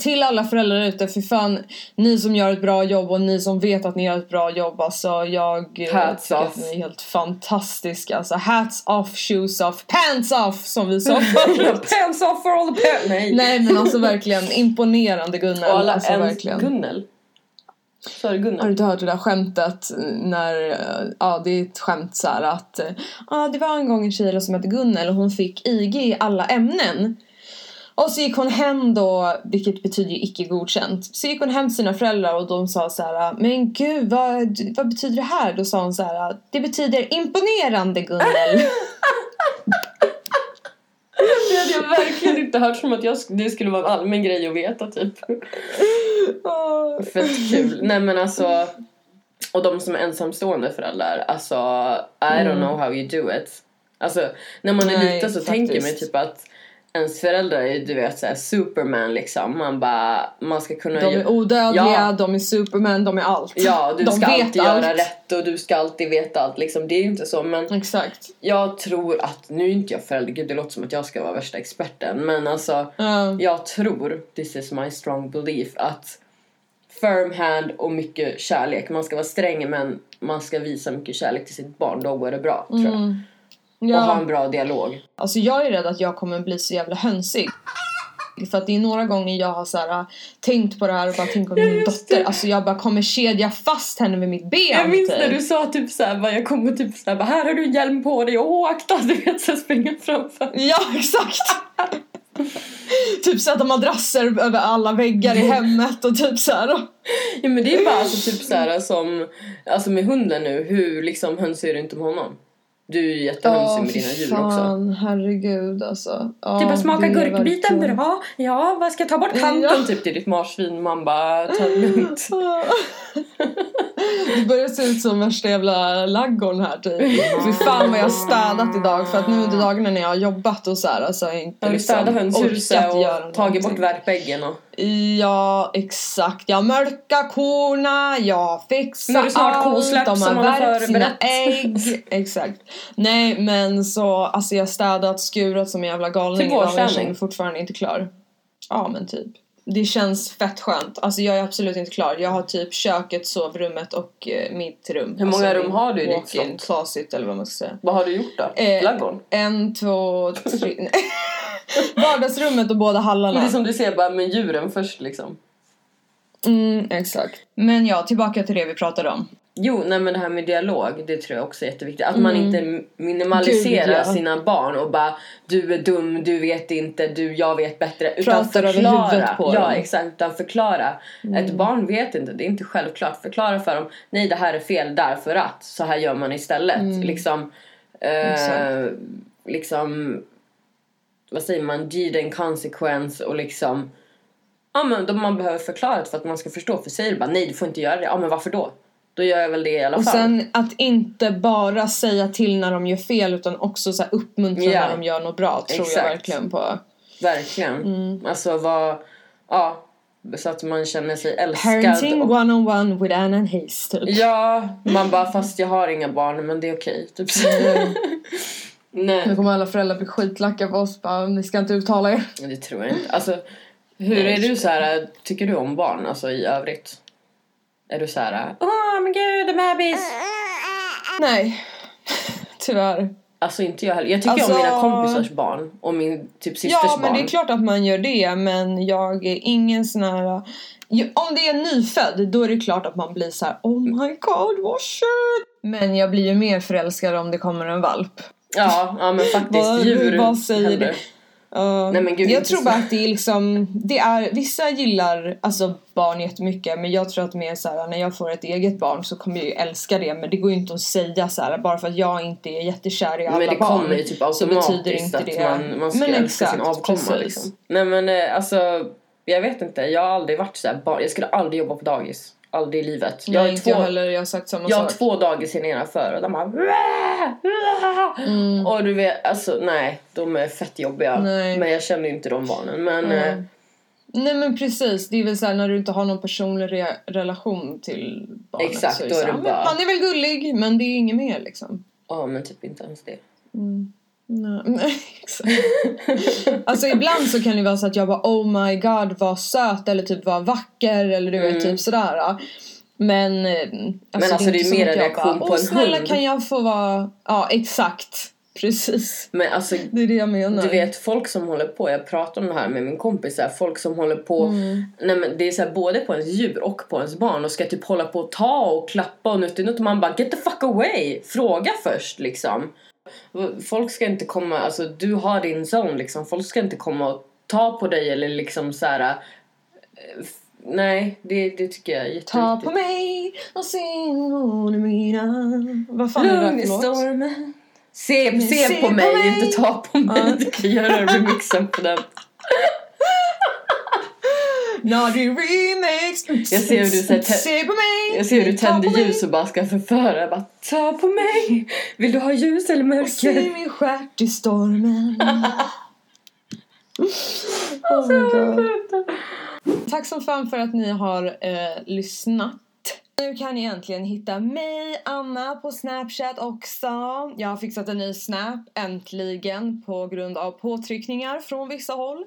till alla föräldrar ute, för fan ni som gör ett bra jobb och ni som vet att ni gör ett bra jobb. Alltså jag eh, Hats tycker off. att ni är helt fantastiska. Alltså hats off, shoes off, pants off som vi sa [laughs] förut. Pants off for all the parents! Nej! Nej men alltså verkligen imponerande Gunnel. Och alla alltså ens verkligen. Gunnel. Sa du Har du inte hört det där skämtet när, eh, ja det är ett skämt så här att, eh, ja det var en gång en tjej som hette Gunnel och hon fick IG i alla ämnen. Och så gick hon hem då, vilket betyder ju icke godkänt. Så gick hon hem till sina föräldrar och de sa så här, men gud vad, vad betyder det här? Då sa hon så här, det betyder imponerande Gunnel. [laughs] Det hade jag verkligen inte hört som att jag, det skulle vara en allmän grej att veta typ. Fett kul. Nej men alltså. Och de som är ensamstående föräldrar. Alltså I don't know how you do it. Alltså när man är Mm. Nej, liten så faktiskt. tänker man typ att ens föräldrar är du vet såhär superman liksom. Man bara, man ska kunna De är odödliga, Ja. de är superman, de är allt. Ja, du de ska alltid allt. göra rätt och du ska alltid veta allt liksom. Det är ju inte så men Exakt. jag tror att, nu är inte jag förälder, gud det låter som att jag ska vara värsta experten men alltså Ja. jag tror, this is my strong belief, att firm hand och mycket kärlek. Man ska vara sträng men man ska visa mycket kärlek till sitt barn, då går det bra tror jag. Och ha Ja. en bra dialog. Alltså jag är rädd att jag kommer bli så jävla hönsig. För att det är några gånger jag har så här, tänkt på det här och bara tänkt på min just dotter. det. Alltså jag bara kommer kedja fast henne vid mitt ben. Jag minns typ. när du sa typ såhär, bara, jag kommer typ såhär, bara, här har du en hjälm på dig och akta, [laughs] du vet så springa framför. Ja exakt! [laughs] typ sätta madrasser över alla väggar i hemmet och typ så här. Ja men det är bara alltså typ såhär som, alltså med hunden nu, hur liksom hönsig är du inte med honom? Du är ju jättehönsig med dina djur också. fan, herregud alltså. Ja, Det bara smaka gurkbiten verkligen- bra. Ja, vad ska jag ta bort kanten Ja. typ till ditt marsvin? Man bara, ta det lugnt. [laughs] Det börjar se ut som värsta jävla laggorn här typ. Fy fan vad jag har städat idag för att nu under dagarna när jag har jobbat och så här alltså jag inte Har du liksom städat hönshuset göra och tagit bort värpäggen och... Ja exakt, jag mörka korna, jag fixar Nu är det snart allt, kosläpp de som har man har värpt sina förberett. ägg. exakt. Nej men så, alltså jag städat, skurat som en jävla galning känner mig fortfarande inte klar. Ja men typ. Det känns fett skönt. Alltså jag är absolut inte klar. Jag har typ köket, sovrummet och eh, mitt rum. Hur många alltså, rum har du i ditt slott? closet eller vad man ska säga. Vad har du gjort då? Eh, Laggården? En, två, tre. [laughs] nej. Vardagsrummet och båda hallarna. Det är som du ser bara med djuren först liksom. Mm, exakt. Men ja, tillbaka till det vi pratade om. Jo, nej men det här med dialog, det tror jag också är jätteviktigt. Att man inte minimaliserar Mm. Gud, ja. sina barn och bara du är dum, du vet inte, du, jag vet bättre. Utan Pratar över förklara. huvudet på ja, dem. Mm. exakt. Utan förklara. Ett barn vet inte, det är inte självklart. Förklara för dem, nej det här är fel därför att, så här gör man istället. Liksom, eh, Mm. Liksom, vad säger man, deed and consequence och liksom Ja men då man behöver förklara det för att man ska förstå. För säger du bara nej du får inte göra det. Ja men varför då? Då gör jag väl det i alla Och fall. sen att inte bara säga till när de gör fel utan också så här uppmuntra Ja. när de gör något bra tror Exakt. jag verkligen på. Verkligen. Mm. Alltså vad, ja. Så att man känner sig älskad. Parenting och, one on one with Anna and Hayes typ. ja, man bara fast jag har inga barn men det är okej. Typ så. Mm. [laughs] Nu Nej, kommer alla föräldrar bli skitlacka på oss bara, ni ska inte uttala er. det tror jag inte. Alltså, hur är du så här, tycker du om barn alltså i övrigt? Är du så här, åh men gud en bebis. Nej, tyvärr. Alltså inte jag heller. Jag tycker Alltså- om mina kompisars barn och min typ systers Ja, men barn. det är klart att man gör det, men jag är ingen sån här... Om det är nyfödd, då är det klart att man blir så här: Oh my god, vad shit! Men jag blir ju mer förälskad om det kommer en valp. Ja, ja men faktiskt djur vad säger händer. det? Ja. Nej, men gud, jag tror bara att det är liksom, det är, vissa gillar alltså barn jättemycket men jag tror att mer så här, när jag får ett eget barn så kommer jag ju älska det men det går ju inte att säga så här bara för att jag inte är jättekär i alla Men det barn. kommer ju typ så betyder automatiskt inte att det. man, man ska men älska exakt, sin avkomma liksom. Nej men eh, alltså, jag vet inte. Jag har aldrig varit så här, barn. jag skulle aldrig jobba på dagis. Aldrig i livet. Jag Nej, har inte två, jag heller, jag har sagt samma jag har sak. två dagis nedanför och de bara! Mm. Och du vet, alltså nej, de är fett jobbiga. Nej. Men jag känner ju inte de barnen. Men Mm. eh, Nej men precis, det är väl såhär när du inte har någon personlig re- relation till barnet Exakt, så är det så här, det "Ja, men bara- Han är väl gullig men det är inget mer liksom. ja men typ inte ens det. Nej, [laughs] nej, exakt. alltså ibland så kan det vara så att jag bara oh my god vad söt eller typ vad vacker eller du vet typ sådär. Men, eh, alltså, alltså, det är inte som mer en reaktion bara, på en snälla hund." kan jag få vara, ja exakt. Precis. Men alltså Det är det jag menar. Du vet folk som håller på, jag pratar om det här med min kompis, så här, folk som håller på, Mm. nej men det är så här, både på ens djur och på ens barn och ska typ hålla på och ta och klappa och nuttinut och man bara get the fuck away! Fråga först liksom. Folk ska inte komma, alltså du har din zone liksom, folk ska inte komma och ta på dig eller liksom så här. eh, Nej, det, det tycker jag är jätteviktigt. Ta på mig och se mina. Vad fan är det Lugn i stormen. Se, se, Se på, på mig, mig. inte ta på mig. Ja. Du kan göra remixen på den. Naughty remix! Jag ser hur du säger- Se på mig! Jag ser hur du tänder ljus och bara ska förföra. Jag bara, ta på mig! Vill du ha ljus eller Se mörker? min stjärt i stormen. oh my god. Tack som fan för att ni har eh, lyssnat. Nu kan ni äntligen hitta mig, Anna, på Snapchat också. Jag har fixat en ny Snap, äntligen, på grund av påtryckningar från vissa håll.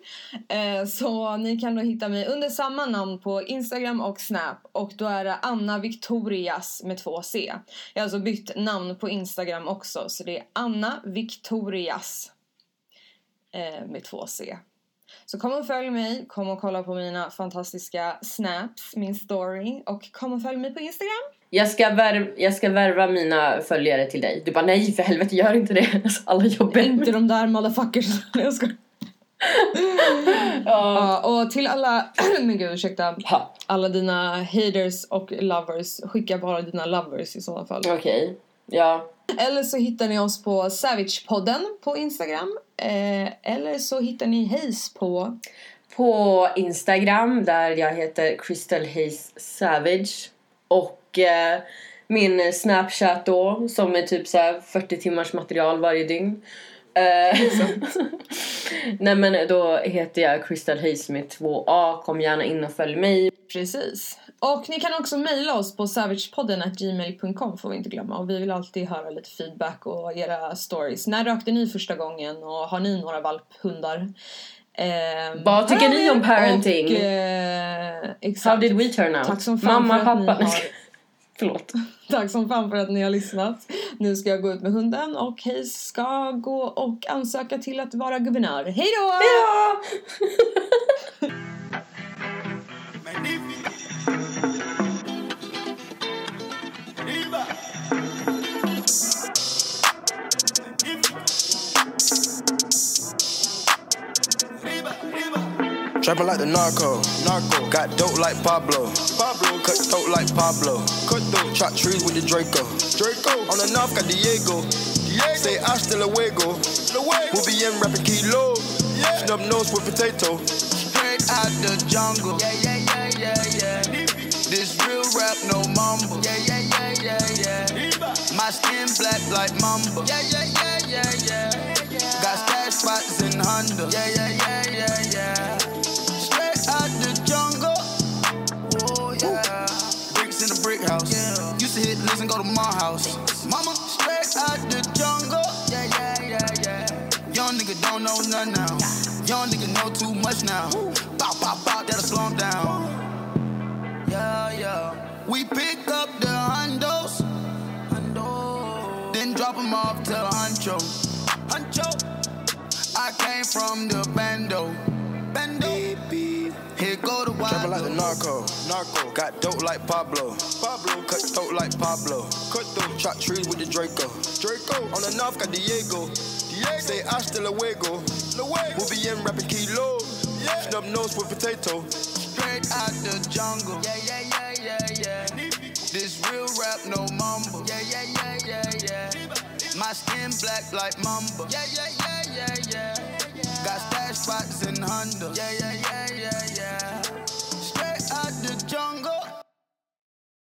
Eh, så ni kan då hitta mig under samma namn på Instagram och Snap. Och då är det Anna Victorias med två C. Jag har alltså bytt namn på Instagram också, så det är Anna Victorias eh, med två C. Så kom och följ mig, kom och kolla på mina fantastiska snaps, min story och kom och följ mig på Instagram. Jag ska, värv, jag ska värva mina följare till dig. Du bara, nej för helvete gör inte det. [laughs] Alltså, alla jobbar Inte de där motherfuckers. [laughs] Jag ska. Ja, och till alla, [clears throat] men gud ursäkta, Ha, alla dina haters och lovers, skicka bara dina lovers i sådana fall. Okej, ja. [laughs] Eller så hittar ni oss på Savagepodden på Instagram. Eh, eller så hittar ni Hayes på På Instagram där jag heter Crystal Hayes Savage. Och eh, min Snapchat då som är typ så här 40 timmars material varje dygn. Eh, [laughs] Nej men då heter jag Crystal Hayes med två A. Kom gärna in och följ mig. Precis. Och ni kan också mejla oss på savagepodden gmail.com får vi inte glömma. Och vi vill alltid höra lite feedback och era stories. När rökte ni första gången och har ni några valphundar? Ehm, Vad tycker ni om parenting? Och, eh, exakt. How did we turn out? Tack som fan Mamma, för att ni pappa. har- [laughs] Förlåt. [laughs] Tack som fan för att ni har lyssnat. Nu ska jag gå ut med hunden och Hayes ska gå och ansöka till att vara guvernör. Hej då! Ja! [laughs] Trapping like the narco. Narco. Got dope like Pablo. Pablo. Cut throat like Pablo. Cut throat. Chop trees with the Draco. Draco. On the north got Diego. Diego. Say hasta luego. Luego. We'll be in rapping kilo. Yeah. Snub nose with potato. Straight out the jungle. Yeah, yeah, yeah, yeah, yeah. This real rap, no mumble. Yeah, yeah, yeah, yeah, yeah. My skin black like mamba. Yeah, yeah, yeah, yeah, yeah. Got stash spots in Honda. Yeah, yeah, yeah, yeah, yeah. Brick house. Yeah. Used to hit listen, go to my house. Mama, straight out the jungle. Yeah, yeah, yeah, yeah. Young nigga don't know nothing now. Young nigga know too much now. Bow, bow, bow, that'll slow him down. Yeah, yeah. We pick up the hundos. Hundo. Then drop them off to Huncho. Huncho. I came from the bando. Bando. Here go the wild. Trapping like the narco. Narco. Got dope like Pablo. Pablo. Cut throat like Pablo. Cut throat. Chop trees with the Draco. Draco. On the north got Diego. Diego. Say hasta luego. We'll be in rapping kilos. Snub nose with potato. Straight out the jungle. Yeah, yeah, yeah, yeah, yeah. This real rap, no mumble. Yeah, yeah, yeah, yeah, yeah. My skin black like mamba. Yeah, yeah, yeah, yeah, yeah. Got stash spots in Honda. Yeah, yeah, yeah, yeah, yeah. Straight out the jungle.